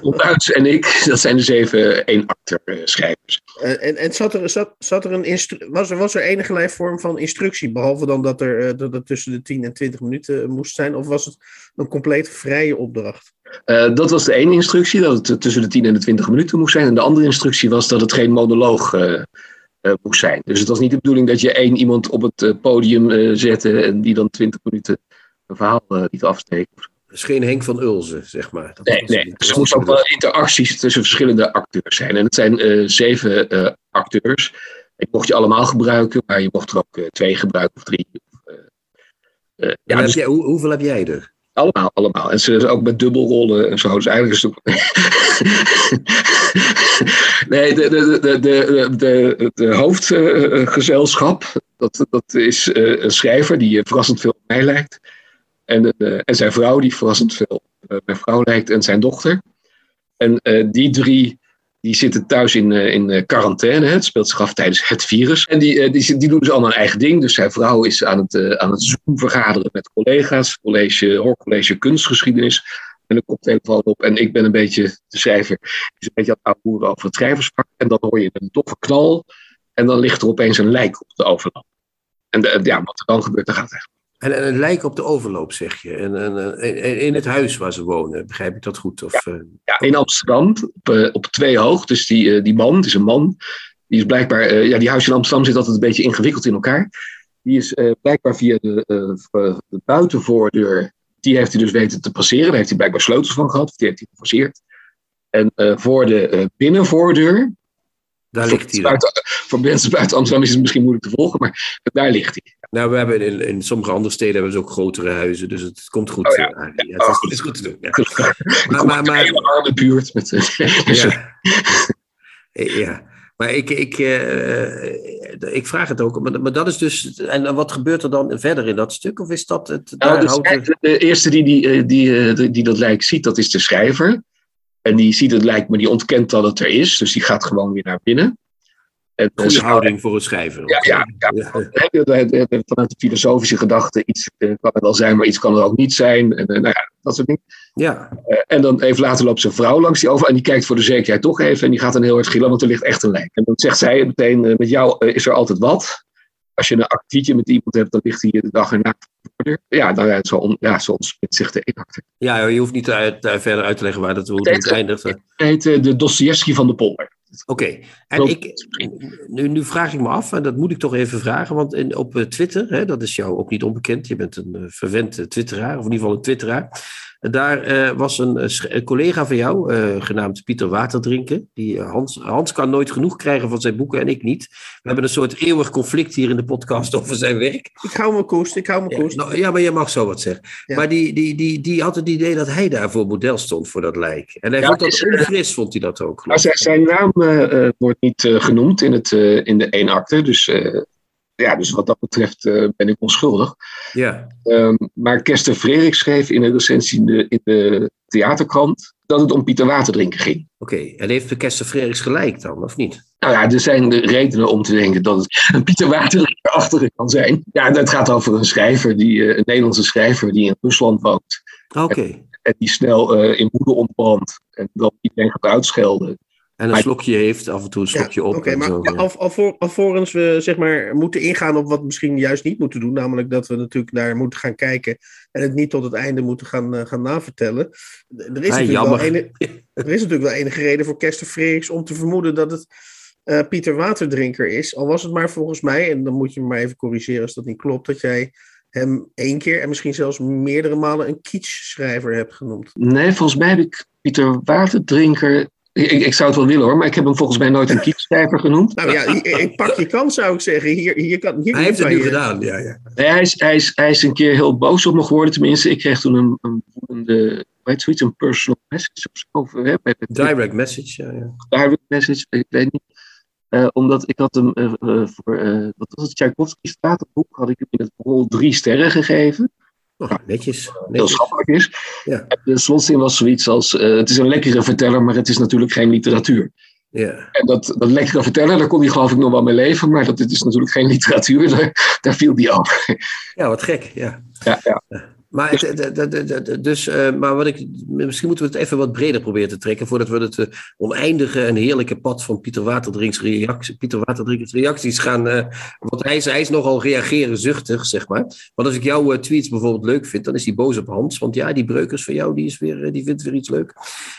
Tom Duits en ik, dat zijn de zeven één-acteur-schrijvers. Uh, en en zat, er, zat, zat er een was, er, was er enige vorm van instructie, behalve dan dat er, dat het tussen de 10 en 20 minuten moest zijn, of was het een compleet vrije opdracht? dat was de ene instructie, dat het tussen de 10 en de 20 minuten moest zijn. En de andere instructie was dat het geen monoloog moest zijn. Dus het was niet de bedoeling dat je één iemand op het podium zette en die dan 20 minuten een verhaal uh, niet afsteken. Het is geen Henk van Ulzen, zeg maar. Dat nee, nee. er moeten ook wel interacties tussen verschillende acteurs zijn. En het zijn uh, zeven uh, acteurs. Ik mocht je allemaal gebruiken, maar je mocht er ook twee gebruiken of drie. ja, dus, jij, hoe, hoeveel heb jij er? Allemaal, allemaal. En ze ook met dubbelrollen en zo. Dus eigenlijk is het... nee, de, de, de, de, de, de hoofdgezelschap, dat, dat is een schrijver die verrassend veel op mij lijkt. En, uh, en zijn vrouw, die verrassend veel mijn vrouw lijkt, en zijn dochter. En uh, die drie die zitten thuis in, in quarantaine. Het speelt zich af tijdens het virus. En die, die, die doen dus allemaal een eigen ding. Dus zijn vrouw is aan het, aan het Zoom vergaderen met collega's. College, hoorcollege kunstgeschiedenis. En een koptelefoon op. En ik ben een beetje de schrijver. Die is een beetje aan het aanvoeren over het schrijversvak. En dan hoor je een toffe knal. En dan ligt er opeens een lijk op de overloop. En de, ja, wat er dan gebeurt, dan gaat het echt en, en een lijk op de overloop, zeg je. En, en, in het huis waar ze wonen, begrijp ik dat goed? Of, ja, ja in Amsterdam, op, uh, op twee hoog. Dus die, uh, die man, het is een man, die is blijkbaar... ja, die huis in Amsterdam zit altijd een beetje ingewikkeld in elkaar. Die is blijkbaar via de, de, buitenvoordeur... Die heeft hij dus weten te passeren. Daar heeft hij blijkbaar sleutels van gehad. Die heeft hij geforceerd. En voor de binnenvoordeur... Daar ligt hij. Buiten, voor mensen buiten Amsterdam is het misschien moeilijk te volgen, maar daar ligt hij. Nou, we hebben in, in sommige andere steden hebben ze ook grotere huizen, dus het komt goed. Oh, ja. ja, het, is, oh, het, is, goed te doen. Ja. maar, maar, maar, een hele arme buurt. Met, dus, ja. ja. Maar ik, ik, uh, ik vraag het ook. Maar, maar, dat is dus. En wat gebeurt er dan verder in dat stuk? Of is dat het. Nou, de, de, eerste die, die, die, die, die dat lijk ziet, dat is de schrijver. En die ziet het lijk, maar die ontkent dat het er is. Dus die gaat gewoon weer naar binnen. En, Goede houding voor het schrijven. Ja, ja, ja. vanuit de filosofische gedachte, iets kan er wel zijn, maar iets kan er ook niet zijn. En, nou ja, dat soort dingen. Ja. en dan even later loopt zijn vrouw langs die over en die kijkt voor de zekerheid toch even en die gaat dan heel hard gillen, want er ligt echt een lijk. En dan zegt zij meteen, met jou is er altijd wat. Als je een aktietje met iemand hebt, dan ligt hij de dag erna ja, nou ja, zo, ja, zo ontspint zich de inacte. Ja, je hoeft niet uit, verder uit te leggen waar dat hoe het, eindigt. Het heet de Dostoevsky van de polder. Oké, en ik, nu, nu, vraag ik me af, en dat moet ik toch even vragen, want in, op eh, Twitter, hè, dat is jou ook niet onbekend, je bent een uh, verwend twitteraar, of in ieder geval een twitteraar. Daar uh, was een, een, collega van jou, genaamd Pieter Waterdrinken, die Hans, Hans kan nooit genoeg krijgen van zijn boeken en ik niet. We hebben een soort eeuwig conflict hier in de podcast over zijn werk. Ik hou me koest, ik hou me koest. Ja, nou, ja, maar je mag zo wat zeggen. Maar die, die, die, die had het idee dat hij daarvoor model stond voor dat lijk. En hij vond dat onfris, vond hij dat ook. Maar zijn naam uh, wordt niet uh, genoemd in, het, in de één acte. Dus, ja, dus wat dat betreft ben ik onschuldig. Ja. Um, maar Kester Frederik schreef in een recensie in de, in de theaterkrant dat het om Pieter Waterdrinken ging. Oké, okay. en heeft Kester Frederiks gelijk dan, of niet? Nou ja, er zijn redenen om te denken dat het een Pieter Waterdrinken achter kan zijn. Ja, het gaat over een schrijver, die, een Nederlandse schrijver die in Rusland woont. Oké. En, en, die snel uh, in woede ontbrandt en dan iedereen gaat uitschelden. En een slokje heeft, af en toe een slokje op. Oké, maar al, al, alvorens we zeg maar, moeten ingaan op wat we misschien juist niet moeten doen, namelijk dat we natuurlijk naar moeten gaan kijken en het niet tot het einde moeten gaan, uh, gaan navertellen. Er is, ah, natuurlijk wel enige, er is natuurlijk wel enige reden voor Kester Frederiks om te vermoeden dat het eh, Pieter Waterdrinker is. Al was het maar volgens mij, en dan moet je me maar even corrigeren als dat niet klopt, dat jij hem één keer en misschien zelfs meerdere malen een kitschschrijver hebt genoemd. Nee, volgens mij heb ik Pieter Waterdrinker. Ik, ik zou het wel willen hoor, maar ik heb hem volgens mij nooit een kitschschrijver genoemd. Nou ja, ik pak je kans zou ik zeggen. Hier, hier kan, hier Hij heeft het nu je- gedaan, ja, ja. Nee, hij, is, hij, is, hij is een keer heel boos op me geworden, tenminste. Ik kreeg toen een, een, woedende, zoiets, een personal message of zo. Of, hè, bij- bij- Direct message, ja, ja. direct message, ik weet niet. Eh, omdat ik had hem eh, eh, voor, eh, wat was het, Tchaikovsky stratenboek, had ik hem in het rol drie sterren gegeven. Oh, netjes. Heel schappelijk is. Ja. En de slotzin was zoiets als, eh, het is een lekkere verteller, maar het is natuurlijk geen literatuur. Ja. En dat, dat lekkere vertellen, daar kon hij geloof ik nog wel mee leven, maar dat dit is natuurlijk geen literatuur, daar, daar viel die af. ja, wat gek, ja. Ja, ja. Maar, dus, eh, maar wat ik, misschien moeten we het even wat breder proberen te trekken. voordat we het eh, oneindige en heerlijke pad van Pieter Waterdrinks reactie, Pieter Waterdrinks reacties gaan. eh, want hij is, hij is nogal reagerenzuchtig, zeg maar. Want als ik jouw tweets bijvoorbeeld leuk vind, dan is hij boos op Hans. Want ja, die breukers van jou, die, is weer, die vindt weer iets leuk.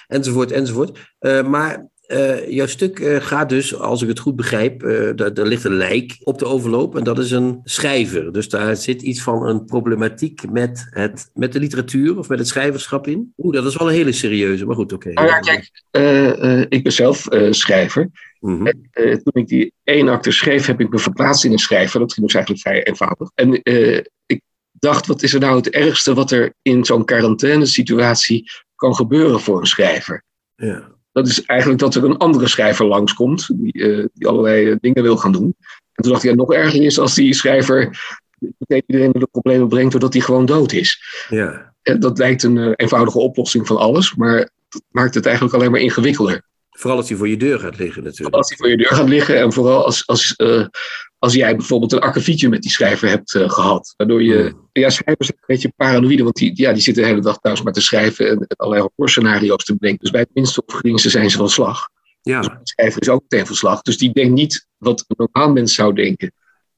Enzovoort, enzovoort. Maar eh, jouw stuk eh, gaat dus, als ik het goed begrijp, eh daar, daar ligt een lijk op de overloop en dat is een schrijver. Dus daar zit iets van een problematiek met, het, met de literatuur of met het schrijverschap in. Oeh, dat is wel een hele serieuze, maar goed, oké. Nou ja, kijk, ik ben zelf schrijver. Mhm. Eh, toen ik die één acte schreef, heb ik me verplaatst in een schrijver. Dat ging dus eigenlijk vrij eenvoudig. En ik dacht, wat is er nou het ergste wat er in zo'n quarantainesituatie kan gebeuren voor een schrijver? Ja. Dat is eigenlijk dat er een andere schrijver langskomt, die, eh, die allerlei eh, dingen wil gaan doen. En toen dacht ik, ja, nog erger is als die schrijver meteen iedereen de problemen brengt doordat hij gewoon dood is. ja. En dat lijkt een eh, eenvoudige oplossing van alles, maar dat maakt het eigenlijk alleen maar ingewikkelder. Vooral als hij voor je deur gaat liggen natuurlijk. Als hij voor je deur gaat liggen en vooral als, als, als jij bijvoorbeeld een akkefietje met die schrijver hebt eh, gehad. Waardoor je, Hmm. ja, schrijvers zijn een beetje paranoïde, want die, ja, die zitten de hele dag thuis maar te schrijven en, allerlei horrorscenario's te bedenken. Dus bij het minste of geringste zijn ze van slag. Ja. De schrijver is ook meteen van slag. Dus die denkt niet wat een normaal mens zou denken.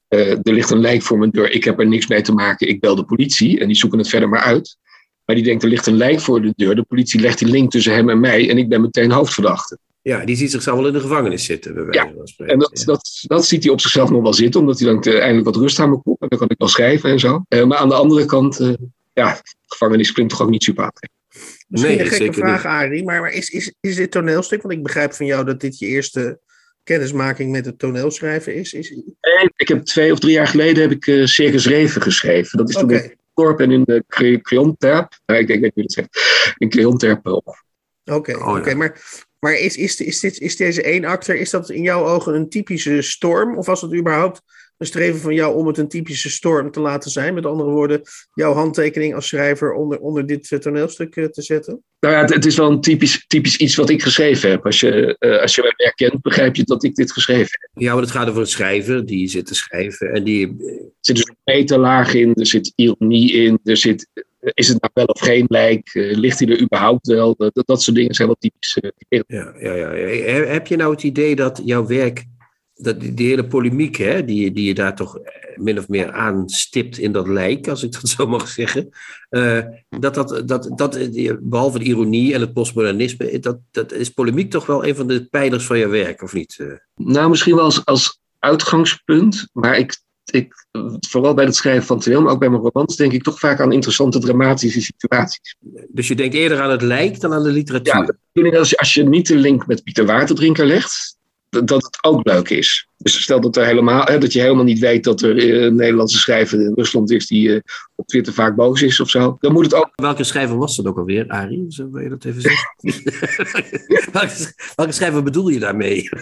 Eh, er ligt een lijk voor mijn deur, ik heb er niks mee te maken, ik bel de politie en die zoeken het verder maar uit. Maar die denkt, er ligt een lijk voor de deur, de politie legt die link tussen hem en mij en ik ben meteen hoofdverdachte. Ja, die ziet zichzelf wel in de gevangenis zitten. Bij wijze van spreken. En dat, Ja. dat, dat ziet hij op zichzelf nog wel zitten, omdat hij dan eh, eindelijk wat rust aan me komt. En dan kan ik wel schrijven en zo. Eh, maar aan de andere kant, eh, ja, gevangenis klinkt toch ook niet super aantrekkelijk. Misschien Nee, een gekke zeker vraag, niet. Arie, maar, maar is, is, is dit toneelstuk, want ik begrijp van jou dat dit je eerste kennismaking met het toneelschrijven is. is Nee, ik heb twee of drie jaar geleden heb ik eh, Circus Reven geschreven. Dat is toen Oké. in Korp en in de Cre- Creonterp. Nou, ik denk dat je dat zegt. In Creonterp. op. Oké, Oh, ja. oké, maar, maar is, is, is, dit, is deze één acteur, is dat in jouw ogen een typische storm? Of was het überhaupt een streven van jou om het een typische storm te laten zijn? Met andere woorden, jouw handtekening als schrijver onder, onder dit eh, toneelstuk eh, te zetten? Nou ja, het, het is wel een typisch, typisch iets wat ik geschreven heb. Als je, eh, als je werk kent, begrijp je dat ik dit geschreven heb. ja, want het gaat over een schrijver die zit te schrijven. En die, Er zit dus een metalaag in, er zit ironie in, er zit, is het nou wel of geen lijk, Eh, ligt hij er überhaupt wel? Dat, dat, soort dingen zijn wel typisch. eh. Ja, ja, ja. ja. He- Heb je nou het idee dat jouw werk, dat die, die hele polemiek, hè, die, die je daar toch eh, min of meer aanstipt in dat lijk, als ik dat zo mag zeggen, eh, dat dat, dat, dat eh, behalve de ironie en het postmodernisme, dat, dat is polemiek toch wel een van de pijlers van je werk, of niet? Eh, Nou, misschien wel als, als uitgangspunt, maar ik, ik, vooral bij het schrijven van toneel, maar ook bij mijn romans, denk ik toch vaak aan interessante dramatische situaties. Dus je denkt eerder aan het lijk dan aan de literatuur. Ja, als je, als je niet de link met Pieter Waterdrinker legt, dat, het ook leuk is. Dus stel dat, er helemaal, hè, dat je helemaal niet weet dat er eh, een Nederlandse schrijver in Rusland is die eh, op Twitter vaak boos is of zo. Dan moet het ook. Welke schrijver was dat ook alweer, Arie? Zo wil je dat even zeggen? welke, welke schrijver bedoel je daarmee?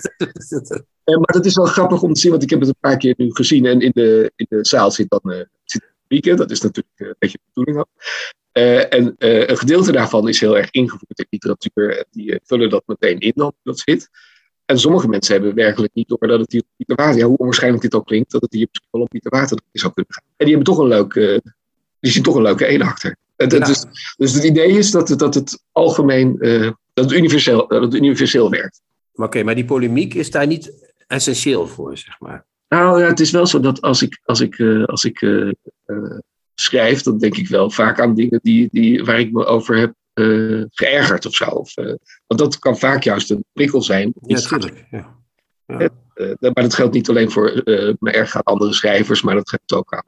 Maar dat is wel grappig om te zien, want ik heb het een paar keer nu gezien. En in de, in de zaal zit dan eh zit publiek, dat is natuurlijk een beetje de bedoeling ook. En een gedeelte daarvan is heel erg ingevoerd in literatuur. En die vullen dat meteen in dat zit. En sommige mensen hebben werkelijk niet door dat het hier op Pieter Water, ja, hoe onwaarschijnlijk dit ook klinkt, dat het hier misschien wel op Pieter Water zou kunnen gaan. En die hebben toch een leuke, die zien toch een leuke eenachter. En dat Ja. Dus, dus het idee is dat het, dat het algemeen, eh, dat, het universeel, dat het universeel werkt. Oké, maar die polemiek is daar niet essentieel voor, zeg maar. Nou ja, het is wel zo dat als ik, als ik, eh, als ik eh, eh, schrijf, dan denk ik wel vaak aan dingen die, die, waar ik me over heb eh, geërgerd of zo. Of, eh, want dat kan vaak juist een prikkel zijn. om Ja, iets te gaan natuurlijk. Ja. Ja. maar dat geldt niet alleen voor uh, erg aan andere schrijvers, maar dat geldt ook aan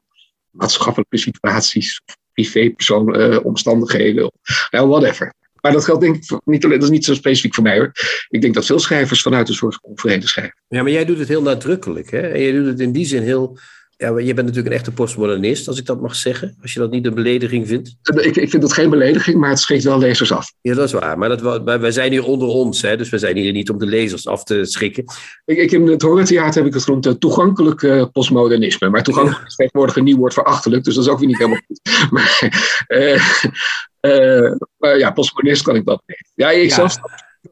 maatschappelijke situaties, privépersoon, uh, omstandigheden, ja, whatever. Maar dat geldt denk ik niet alleen, dat is niet zo specifiek voor mij hoor. Ik denk dat veel schrijvers vanuit een soort onvrede schrijven. Ja, maar jij doet het heel nadrukkelijk. Hè? En je doet het in die zin heel, ja, je bent natuurlijk een echte postmodernist, als ik dat mag zeggen. Als je dat niet een belediging vindt. Ik, ik vind dat geen belediging, maar het schrikt wel lezers af. Ja, dat is waar. Maar dat, wij, wij zijn hier onder ons, hè, dus we zijn hier niet om de lezers af te schrikken. Ik, ik, in het Horrortheater heb ik het genoemd uh, toegankelijk uh, postmodernisme. Maar toegankelijk is tegenwoordig een nieuw woord voor achterlijk, dus dat is ook weer niet helemaal goed. Maar, uh, maar ja, postmodernist kan ik dat niet. Ja, ik ja. zelf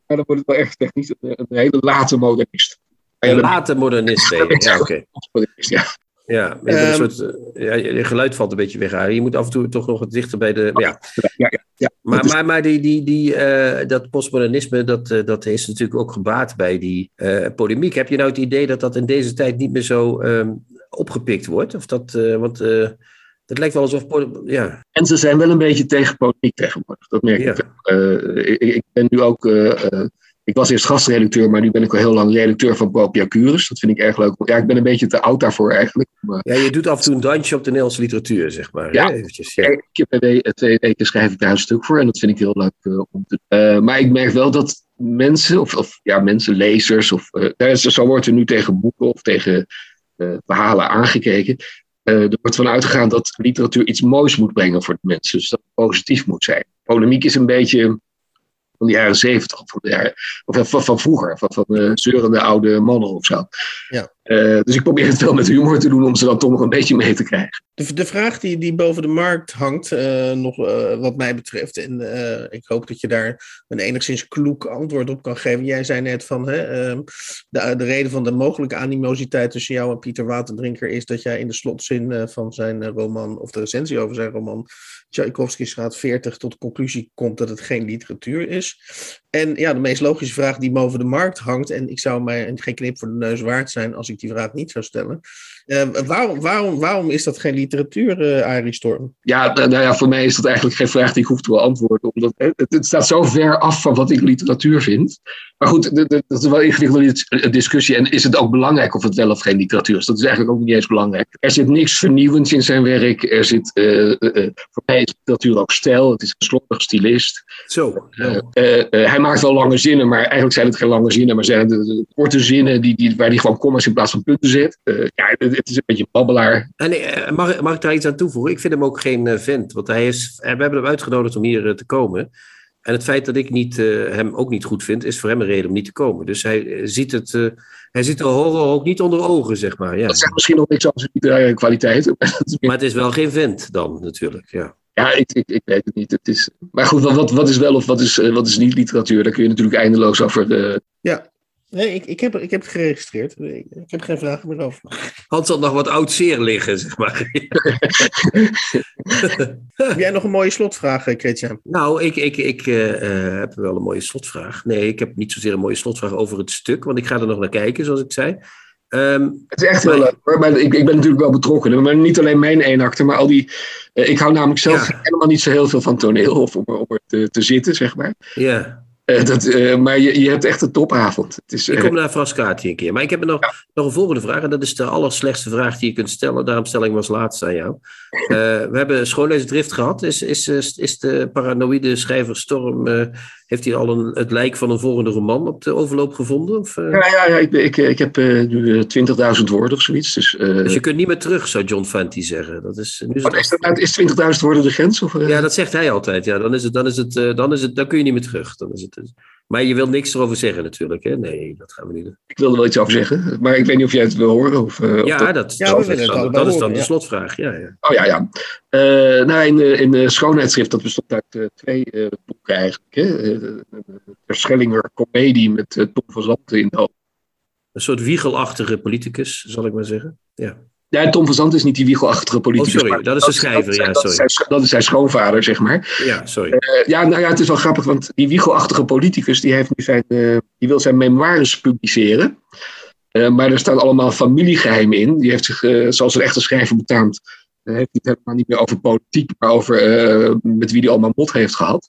maar dan wordt het wel erg technisch. Een, een hele late modernist. Een late modernist, ja, oké. Okay. Ja. Ja, um, een soort, eh, ja, je geluid valt een beetje weg. Je moet af en toe toch nog wat dichter bij de. Ja. Ja, ja, ja. Maar, maar, maar die, die, die, uh, dat postmodernisme, dat, uh, dat is natuurlijk ook gebaat bij die uh, polemiek. Heb je nou het idee dat dat in deze tijd niet meer zo um, opgepikt wordt? Of dat, want het lijkt wel alsof. Ja. En ze zijn wel een beetje tegen politiek tegenwoordig. Dat merk ik. ik. ik. ben nu ook ik was eerst gastredacteur, maar nu ben ik al heel lang redacteur van Popia Curus. Dat vind ik erg leuk. Ja, ik ben een beetje te oud daarvoor eigenlijk. Maar... Ja, je doet af en toe een dansje op de Nederlandse literatuur, zeg maar. Ja, Eventjes, ja. ik heb bij twee weken schrijf ik daar een stuk voor en dat vind ik heel leuk uh, om te uh, Maar ik merk wel dat mensen, of, of ja, mensen, lezers, of uh, zo wordt er nu tegen boeken of tegen verhalen aangekeken. er wordt van uitgegaan dat literatuur iets moois moet brengen voor de mensen. Dus dat het positief moet zijn. Polemiek is een beetje van de jaren zeventig, van, of van, van vroeger, van, van uh, zeurende oude mannen of zo. Ja. Uh, dus ik probeer het wel met humor te doen om ze dan toch nog een beetje mee te krijgen. De, de vraag die, die boven de markt hangt, uh, nog wat mij betreft, en ik hoop dat je daar een enigszins kloek antwoord op kan geven. Jij zei net van hè, ehm, de, de reden van de mogelijke animositeit tussen jou en Pieter Waterdrinker is dat jij in de slotzin van zijn roman, of de recensie over zijn roman, Tchaikovsky's gaat 40 tot de conclusie komt dat het geen literatuur is. En ja, de meest logische vraag die boven de markt hangt, en ik zou mij geen knip voor de neus waard zijn als ik die vraag niet zou stellen. Uh, waarom, waarom, waarom is dat geen literatuur, uh, Arie Storm? Ja, nou ja, voor mij is dat eigenlijk geen vraag die ik hoef te beantwoorden. Omdat het, het staat zo ver af van wat ik literatuur vind. Maar goed, dat is wel ingewikkelde discussie. En is het ook belangrijk of het wel of geen literatuur is? Dat is eigenlijk ook niet eens belangrijk. Er zit niks vernieuwends in zijn werk. Er zit, uh, voor mij is literatuur ook stijl. Het is een slordig stylist. Zo. hij maakt wel lange zinnen, maar eigenlijk zijn het geen lange zinnen. Maar zijn het de, korte zinnen die, die, waar hij gewoon commas in plaats van punten zet. ja, het is een beetje een babbelaar. En, mag, mag ik daar iets aan toevoegen? Ik vind hem ook geen vent. Want hij is, we hebben hem uitgenodigd om hier te komen. En het feit dat ik niet, uh, hem ook niet goed vind, is voor hem een reden om niet te komen. Dus hij ziet het, uh, hij ziet de horror ook niet onder ogen, zeg maar. Ja. Dat zegt misschien nog niks over zijn literaire kwaliteit. maar het is wel geen vent dan, natuurlijk. Ja, ja ik, ik, ik weet het niet. Het is, maar goed, wat, wat is wel of wat is, wat is niet literatuur? Daar kun je natuurlijk eindeloos over. Ja, Nee, ik, ik, heb, ik heb het geregistreerd. Ik, ik heb geen vragen meer over. Hans had nog wat oud zeer liggen, zeg maar. heb jij nog een mooie slotvraag, eh, Christian? Nou, ik, ik, ik uh, heb wel een mooie slotvraag. Nee, ik heb niet zozeer een mooie slotvraag over het stuk, want ik ga er nog naar kijken, zoals ik zei. Um, het is echt heel leuk hoor. Maar ik, ik ben natuurlijk wel betrokken. Maar niet alleen mijn eenakte, maar al die. Uh, ik hou namelijk zelf ja. helemaal niet zo heel veel van toneel of om, om er te, te zitten, zeg maar. Ja. Uh, dat, uh, maar je, je hebt echt een topavond. Het is, uh, ik kom naar Frascati een keer. Maar ik heb nog, ja. nog een volgende vraag. En dat is de allerslechtste vraag die je kunt stellen. Daarom stel ik hem als laatste aan jou. we hebben schoonleesdrift gehad. Is, is, is de paranoïde schrijver Storm... heeft hij al een, het lijk van een volgende roman op de overloop gevonden? Of, Ja, ja, ja, ik, ik, ik heb nu 20.000 woorden of zoiets. Dus, dus, je kunt niet meer terug, zou John Fanti zeggen. Dat is, nu is, het... is, dat, is 20.000 woorden de grens? Of, Ja, dat zegt hij altijd. Ja, dan, is het, dan, is het, dan, is het, dan kun je niet meer terug. Dan is het, maar je wil niks erover zeggen natuurlijk, hè? Nee, dat gaan we niet doen. Ik wilde wel iets over zeggen, maar ik weet niet of jij het wil horen. Of, uh, ja, of dat, dat, ja, dat, dat, is dan, dat is dan de slotvraag. Ja, ja. Oh ja, ja. Uh, nou, in, de, in de schoonheidsschrift, dat bestond uit uh, twee boeken eigenlijk. Hè? De Verschellinger Comedie met Tom van Zanten in de Een soort wiegelachtige politicus, zal ik maar zeggen. Ja. Ja, Tom van Zandt is niet die wiegelachtige politicus. Oh, sorry, dat is de schrijver, ja, sorry. Dat is, zijn, dat is zijn schoonvader, zeg maar. Ja, sorry. Uh, ja, nou ja, het is wel grappig, want die wiegelachtige politicus, die, heeft nu zijn, uh, die wil zijn memoires publiceren. Uh, maar er staan allemaal familiegeheimen in. Die heeft zich, zoals een echte schrijver betaamt, heeft het helemaal niet meer over politiek, maar over met wie hij allemaal mot heeft gehad.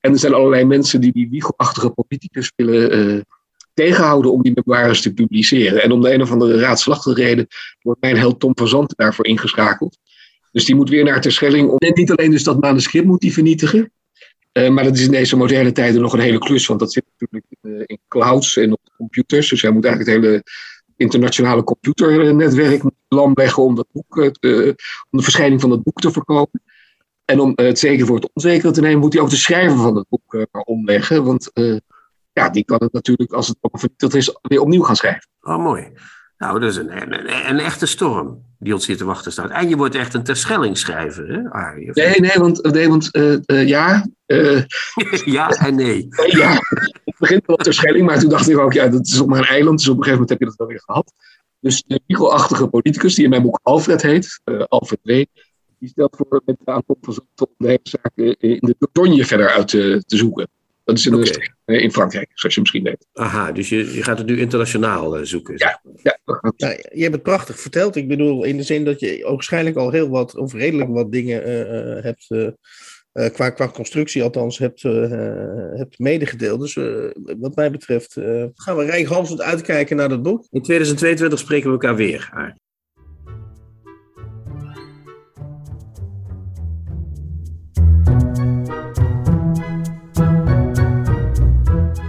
En er zijn allerlei mensen die die wiegelachtige politicus willen tegenhouden om die memoires te publiceren. En om de een of andere raadslachtige reden wordt mijn held Tom van Zanten daarvoor ingeschakeld. Dus die moet weer naar Terschelling. En niet alleen dus dat manuscript moet die vernietigen. Uh, maar dat is in deze moderne tijden nog een hele klus. Want dat zit natuurlijk uh, in clouds en op computers. Dus hij moet eigenlijk het hele internationale computernetwerk lam leggen om, dat boek, uh, om de verschijning van dat boek te voorkomen. En om het zeker voor het onzekere te nemen, moet hij ook de schrijver van het boek omleggen. Want ja, die kan het natuurlijk, als het vernietigd is, weer opnieuw gaan schrijven. Oh, mooi. Nou, dat is een, een, een, echte storm die ons hier te wachten staat. En je wordt echt een terschellingschrijver, hè, Arie? Nee, nee, want, nee, want uh, uh, ja. Uh, ja en nee. ja, het begint wel terschelling, maar toen dacht ik ook, ja, dat is op een eiland, dus op een gegeven moment heb je dat wel weer gehad. Dus de Wiegel-achtige politicus, die in mijn boek Alfred heet, Alfred W., die stelt voor met de aantal van om de hele zaak in de Dordogne verder uit te, te zoeken. Dat is in, okay. de, in Frankrijk, zoals je misschien weet. Aha, dus je, je gaat het nu internationaal uh, zoeken. Ja, ja. Nou, je hebt het prachtig verteld. Ik bedoel, in de zin dat je waarschijnlijk al heel wat, of redelijk wat dingen uh, hebt, uh, qua, qua constructie althans, hebt, hebt medegedeeld. Dus wat mij betreft gaan we rijkhalsend uitkijken naar dat boek. In 2022 spreken we elkaar weer.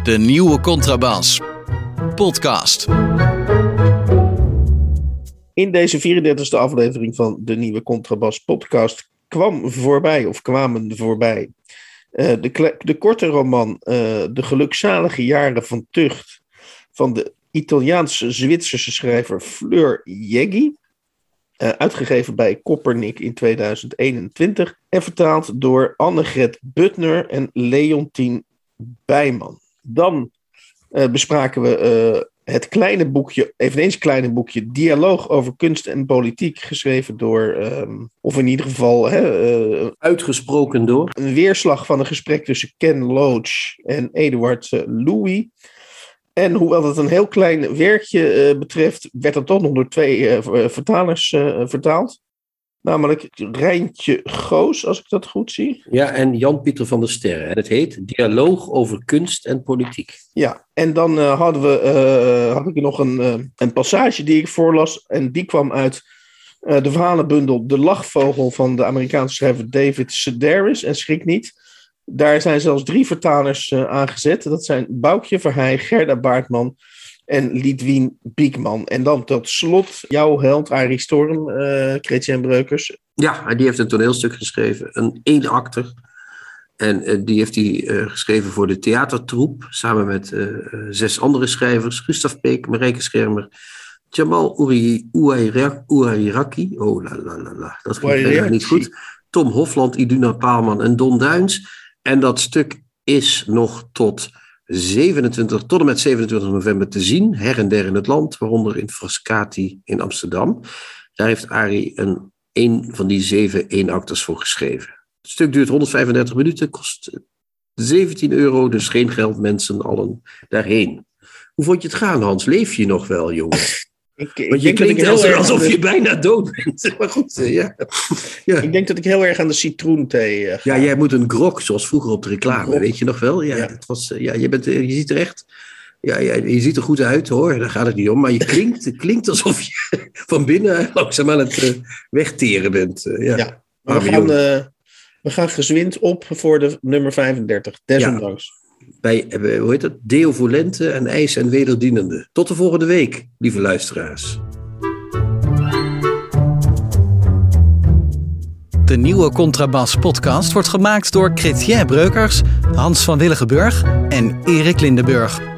De nieuwe Contrabas. Podcast. In deze 34e aflevering van de nieuwe Contrabas podcast kwam voorbij, of kwamen voorbij, uh, de, de, korte roman uh, De gelukzalige jaren van tucht van de Italiaanse Zwitserse schrijver Fleur Jeggi. Uh, uitgegeven bij Koppernik in 2021 en vertaald door Annegret Butner en Leontien Bijman. Dan uh, bespraken we uh, het kleine boekje, eveneens kleine boekje, Dialoog over kunst en politiek, geschreven door, um, of in ieder geval... Hè, uh, Uitgesproken door? Een weerslag van een gesprek tussen Ken Loach en Eduard Louis. En hoewel het een heel klein werkje betreft, werd het toch nog door twee vertalers vertaald. Namelijk Rijntje Goos, als ik dat goed zie. Ja, en Jan-Pieter van der Sterren. Het heet Dialoog over kunst en politiek. Ja, en dan uh, hadden we, uh, had ik nog een, uh, een passage die ik voorlas. En die kwam uit de verhalenbundel De Lachvogel van de Amerikaanse schrijver David Sedaris. En schrik niet, daar zijn zelfs drie vertalers aangezet. Dat zijn Boukje Verheij, Gerda Baartman en Lidwien Biekman. En dan tot slot jouw held Arie Storm, uh, Chrétien Breukers. Ja, die heeft een toneelstuk geschreven, een eenakter. En uh, die heeft hij uh, geschreven voor de theatertroep, samen met zes andere schrijvers. Gustav Peek, Marijke Schermer, Jamal Ouairaki. Oh, la la la la, dat ging niet goed. Tom Hofland, Iduna Paalman en Don Duins. En dat stuk is nog tot 27, tot en met 27 november te zien, her en der in het land, waaronder in Frascati in Amsterdam. Daar heeft Ari een, een van die zeven eenakters voor geschreven. Het stuk duurt 135 minuten, kost 17 euro, dus geen geld mensen allen daarheen. Hoe vond je het gaan, Hans? Leef je nog wel, jongen? Ik, ik Want je klinkt alsof, je bijna dood bent. Maar goed, uh, ja. ja. Ik denk dat ik heel erg aan de citroenthee uh, Ja, jij moet een grok, zoals vroeger op de reclame, weet je nog wel? Ja, ja. Het was, uh, ja je, bent, je ziet er echt... Ja, ja, je ziet er goed uit hoor, daar gaat het niet om. Maar je klinkt, het klinkt alsof je van binnen langzaam aan het wegteren bent. ja. ja. we, gaan, we gaan gezwind op voor de nummer 35, desondanks. Ja bij, hoe heet dat? Deovolente en ijs en wederdienende. Tot de volgende week, lieve luisteraars. De nieuwe Contrabas podcast wordt gemaakt door Chrétien Breukers, Hans van Willigenburg en Erik Lindenburg.